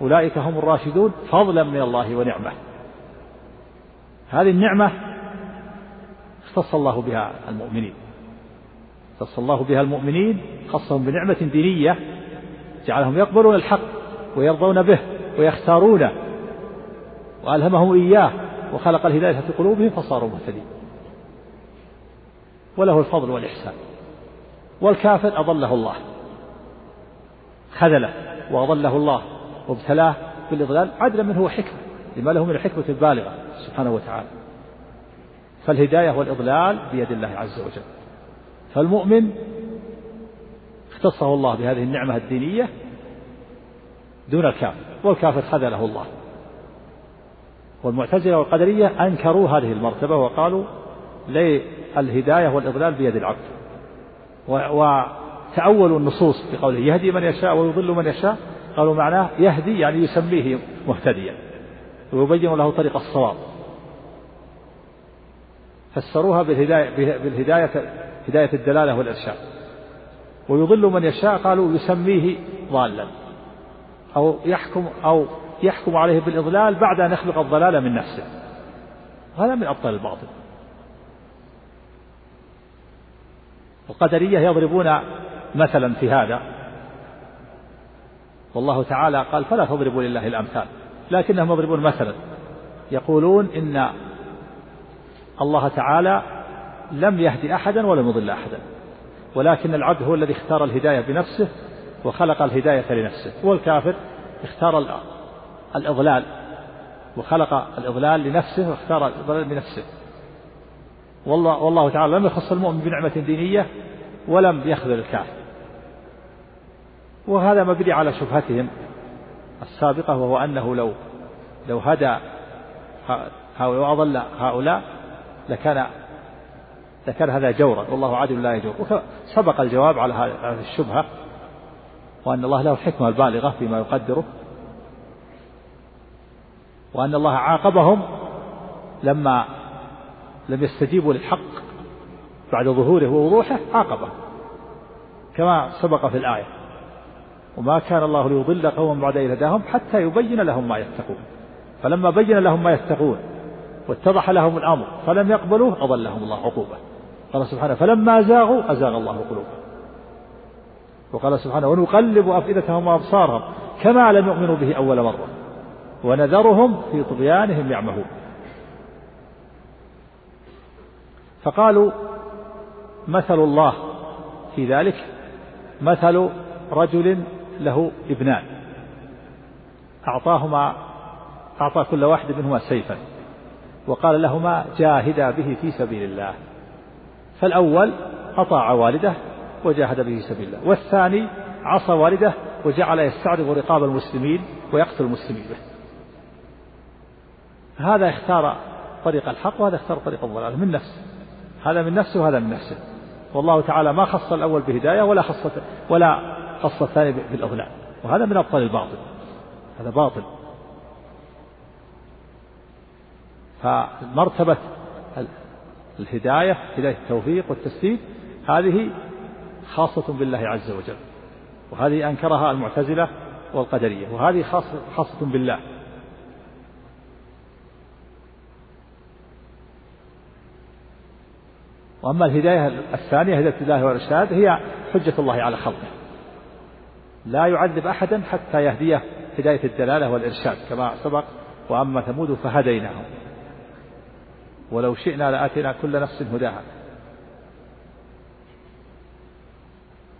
أولئك هم الراشدون فضلا من الله ونعمة هذه النعمة اختص الله بها المؤمنين. اختص الله بها المؤمنين خصهم بنعمة دينية جعلهم يقبلون الحق ويرضون به ويختارونه. وألهمهم إياه وخلق الهداية في قلوبهم فصاروا مهتدين. وله الفضل والإحسان. والكافر أضله الله. خذله وأضله الله. وابتلاه بالإضلال. عدلا منه وحكمة لما له من الحكمة البالغة سبحانه وتعالى. فالهداية والإضلال بيد الله عز وجل. فالمؤمن اختصه الله بهذه النعمة الدينية دون الكافر والكافر خذله الله. والمعتزلة والقدرية أنكروا هذه المرتبة وقالوا لي الهداية والإضلال بيد العبد. وتأولوا النصوص بقوله يهدي من يشاء ويضل من يشاء قالوا معناه يهدي يعني يسميه مهتديا. ويبين له طريق الصواب. فسروها بالهداية بالهداية هداية الدلالة والإرشاد. ويضل من يشاء قالوا يسميه ضالا. أو يحكم أو يحكم عليه بالإضلال بعد أن يخلق الضلال من نفسه. هذا من أبطال الباطل. القدرية يضربون مثلا في هذا. والله تعالى قال فلا تضربوا لله الأمثال. لكنهم يضربون مثلا. يقولون إن الله تعالى لم يهدي أحدا ولم يضل أحدا. ولكن العبد هو الذي اختار الهداية بنفسه وخلق الهداية لنفسه. والكافر اختار الإضلال وخلق الإضلال لنفسه واختار الإضلال بنفسه. والله, والله تعالى لم يخص المؤمن بنعمة دينية ولم يخذل الكافر. وهذا مبني على شبهتهم السابقة وهو أنه لو لو هدى هؤلاء وأضل هؤلاء لكان لكان هذا جورا والله عادل لا يجور. سبق الجواب على هذه الشبهة وأن الله له الحكمة البالغة فيما يقدره وأن الله عاقبهم لما لم يستجيبوا للحق بعد ظهوره ووضوحه عاقبه كما سبق في الآية. وما كان الله ليضل قوما بعد إذ هداهم حتى يبين لهم ما يتقون. فلما بين لهم ما يتقون واتضح لهم الأمر. فلم يقبلوه أضلهم الله عقوبة. قال سبحانه فلما زاغوا أزاغ الله قلوبهم. وقال سبحانه ونقلب أفئدتهم وأبصارهم كما لم يؤمنوا به أول مرة. ونذرهم في طغيانهم يعمهون. فقالوا مثل الله في ذلك؟ مثل رجل له ابنان. أعطاهما أعطى كل واحد منهما سيفا. وقال لهما جاهدا به في سبيل الله. فالأول أطاع والده وجاهد به في سبيل الله. والثاني عصى والده وجعل يستعرض رقاب المسلمين ويقتل المسلمين به. هذا اختار طريق الحق وهذا اختار طريق الضلال. من نفسه هذا من نفسه وهذا من نفسه والله تعالى ما خص الأول بهداية ولا خص ولا خص الثاني بالأغلال وهذا من أبطال الباطل. هذا باطل. فمرتبة الهداية هداية التوفيق والتسديد هذه خاصة بالله عز وجل. وهذه أنكرها المعتزلة والقدرية وهذه خاصة, خاصة بالله. وأما الهداية الثانية هداية الله والإرشاد هي حجة الله على خلقه. لا يعذب أحدا حتى يهديه هداية الدلالة والإرشاد كما سبق وأما ثمود فهديناهم. ولو شئنا لآتينا كل نفس هداها.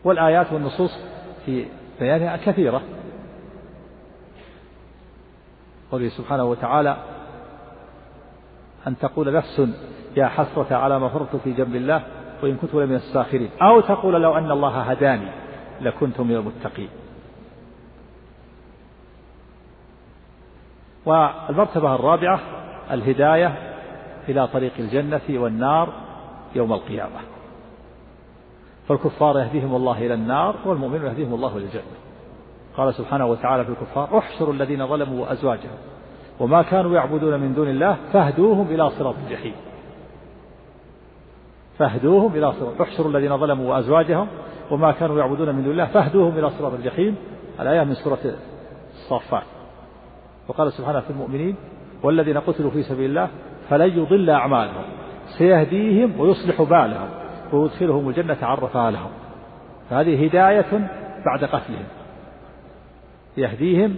والآيات والنصوص في بيانها كثيرة. قوله سبحانه وتعالى أن تقول نفس يا حسرة على ما فرطت في جنب الله وإن كنت لمن الساخرين. أو تقول لو أن الله هداني لكنت من المتقين. والمرتبة الرابعة الهداية إلى طريق الجنة والنار يوم القيامة. فالكفار يهديهم الله إلى النار والمؤمنون يهديهم الله إلى الجنة. قال سبحانه وتعالى في الكفار احشروا الذين ظلموا وأزواجهم وما كانوا يعبدون من دون الله فاهدوهم إلى صراط الجحيم. فاهدوهم إلى صراط احشروا الذين ظلموا وأزواجهم وما كانوا يعبدون من دون الله فاهدوهم إلى صراط الجحيم. الآية من سورة الصافات. وقال سبحانه في المؤمنين والذين قتلوا في سبيل الله فلن يضل أعمالهم. سيهديهم ويصلح بالهم ويدخلهم الجنة عرفها لهم فهذه هداية بعد قتلهم. يهديهم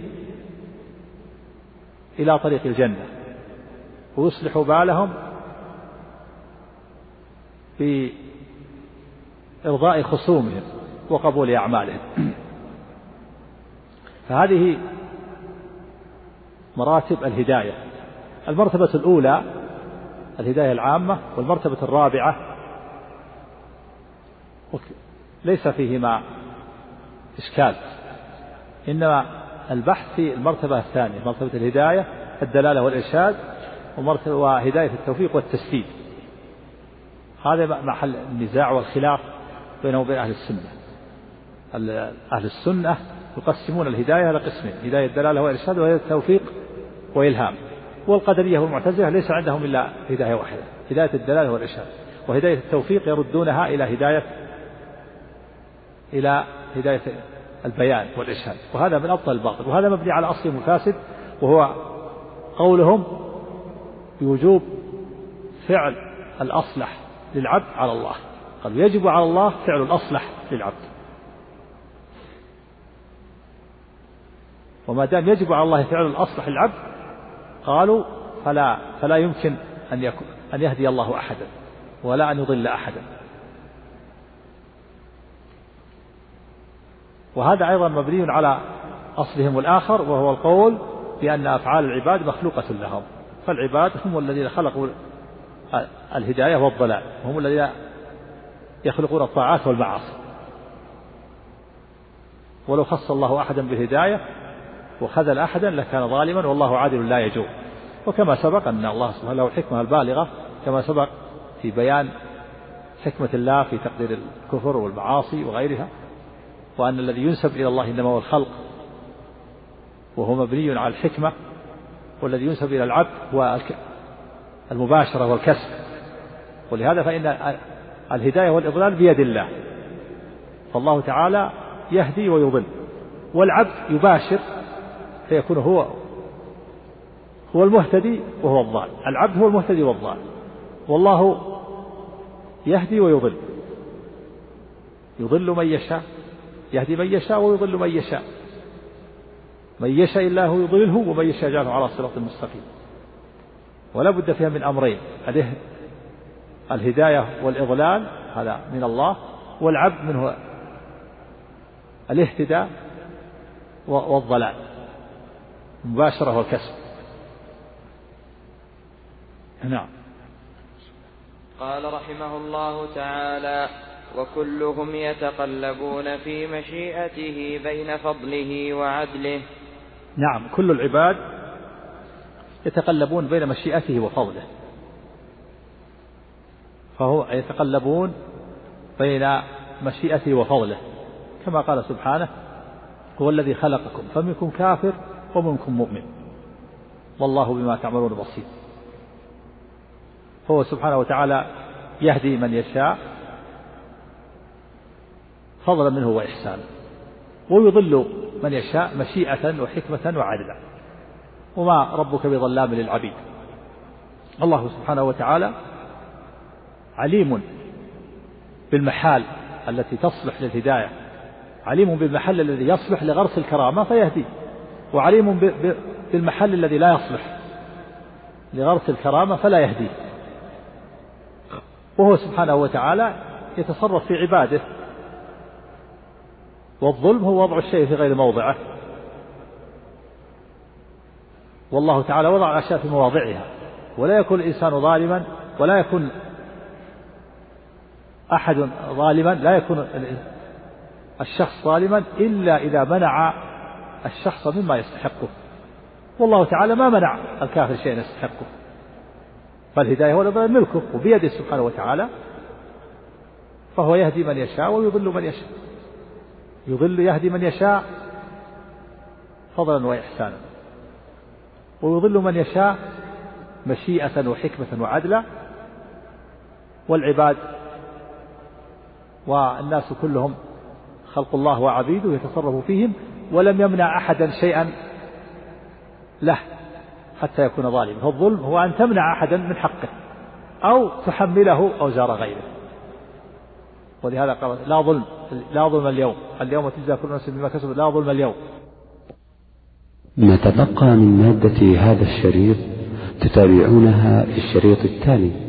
إلى طريق الجنة ويصلح بالهم في إرضاء خصومهم وقبول أعمالهم. [CLEARS THROAT] فهذه مراتب الهداية. المرتبة الأولى الهداية العامة والمرتبة الرابعة. ليس فيهما إشكال إنما البحث في المرتبة الثانية مرتبة الهداية الدلالة والإرشاد وهداية التوفيق والتسديد. هذا محل النزاع والخلاف بينه وبين أهل السنة. أهل السنة يقسمون الهداية إلى قسمين هداية الدلالة والإرشاد وهداية التوفيق وإلهام والقدرية والمعتزلة ليس عندهم إلا هداية واحدة هداية الدلالة والإرشاد. وهداية التوفيق يردونها إلى هداية إلى هداية البيان والإرشاد. وهذا من أبطل الباطل وهذا مبني على أصل مفاسد وهو قولهم بوجوب فعل الأصلح للعبد على الله. قال يجب على الله فعل الأصلح للعبد. وما دام يجب على الله فعل الأصلح للعبد قالوا فلا فلا يمكن أن يكون أن يهدي الله أحدا ولا أن يضل أحدا. وهذا أيضا مبني على أصلهم الآخر وهو القول بأن أفعال العباد مخلوقة لهم. فالعباد هم الذين خلقوا الهداية والضلال هم الذين يخلقون الطاعات والمعاصي. ولو خص الله أحدا بالهداية وخذل أحدا لكان ظالما والله عادل لا يجور وكما سبق أن الله سبحانه له الحكمة البالغة كما سبق في بيان حكمة الله في تقدير الكفر والمعاصي وغيرها وأن الذي ينسب إلى الله إنما هو الخلق وهو مبني على الحكمة والذي ينسب إلى العبد هو المباشرة والكسب. ولهذا فإن الهداية والإضلال بيد الله. فالله تعالى يهدي ويضل والعبد يباشر فيكون هو هو المهتدي وهو الضال. العبد هو المهتدي والضال. والله يهدي ويضل. يضل من يشاء. يهدي من يشاء ويضل من يشاء. من يشاء الله يضلله ومن يشاء يجعله على صراط مستقيم. ولا بد فيها من أمرين. الهداية والإضلال هذا من الله. والعبد منه الاهتداء والضلال. مباشرة والكسب نعم. قال رحمه الله تعالى وكلهم يتقلبون في مشيئته بين فضله وعدله. نعم. كل العباد يتقلبون بين مشيئته وفضله. فهو يتقلبون بين مشيئته وفضله. كما قال سبحانه هو الذي خلقكم فمنكم كافر ومنكم مؤمن. والله بما تعملون بصير. هو سبحانه وتعالى يهدي من يشاء فضلا منه وإحسانا. ويضل من يشاء مشيئة وحكمة وعدلا وما ربك بظلام للعبيد. الله سبحانه وتعالى عليم بالمحال التي تصلح للهداية. عليم بالمحل الذي يصلح لغرس الكرامة فيهدي وعليم بالمحل الذي لا يصلح لغرس الكرامة فلا يهدي. وهو سبحانه وتعالى يتصرف في عباده. والظلم هو وضع الشيء في غير موضعه. والله تعالى وضع الأشياء في مواضعها. ولا يكون الإنسان ظالما ولا يكون أحد ظالما لا يكون الشخص ظالما إلا إذا منع الشخص مما يستحقه. والله تعالى ما منع الكافر شيئا يستحقه. فالهداية والإضلال ملكه وبيده سبحانه وتعالى فهو يهدي من يشاء ويضل من يشاء. يضل يهدي من يشاء فضلا وإحسانا. ويضل من يشاء مشيئة وحكمة وعدلا. والعباد والناس كلهم خلق الله وعبيده يتصرف فيهم ولم يمنع أحدا شيئا له حتى يكون ظالما. فالظلم هو أن تمنع أحدا من حقه أو تحمله أوزار غيره. ولهذا قال لا ظلم لا ظلم اليوم. اليوم تجزى كل نفس بما كسبت لا ظلم اليوم. ما تبقى من مادة هذا الشريط تتابعونها في الشريط التالي.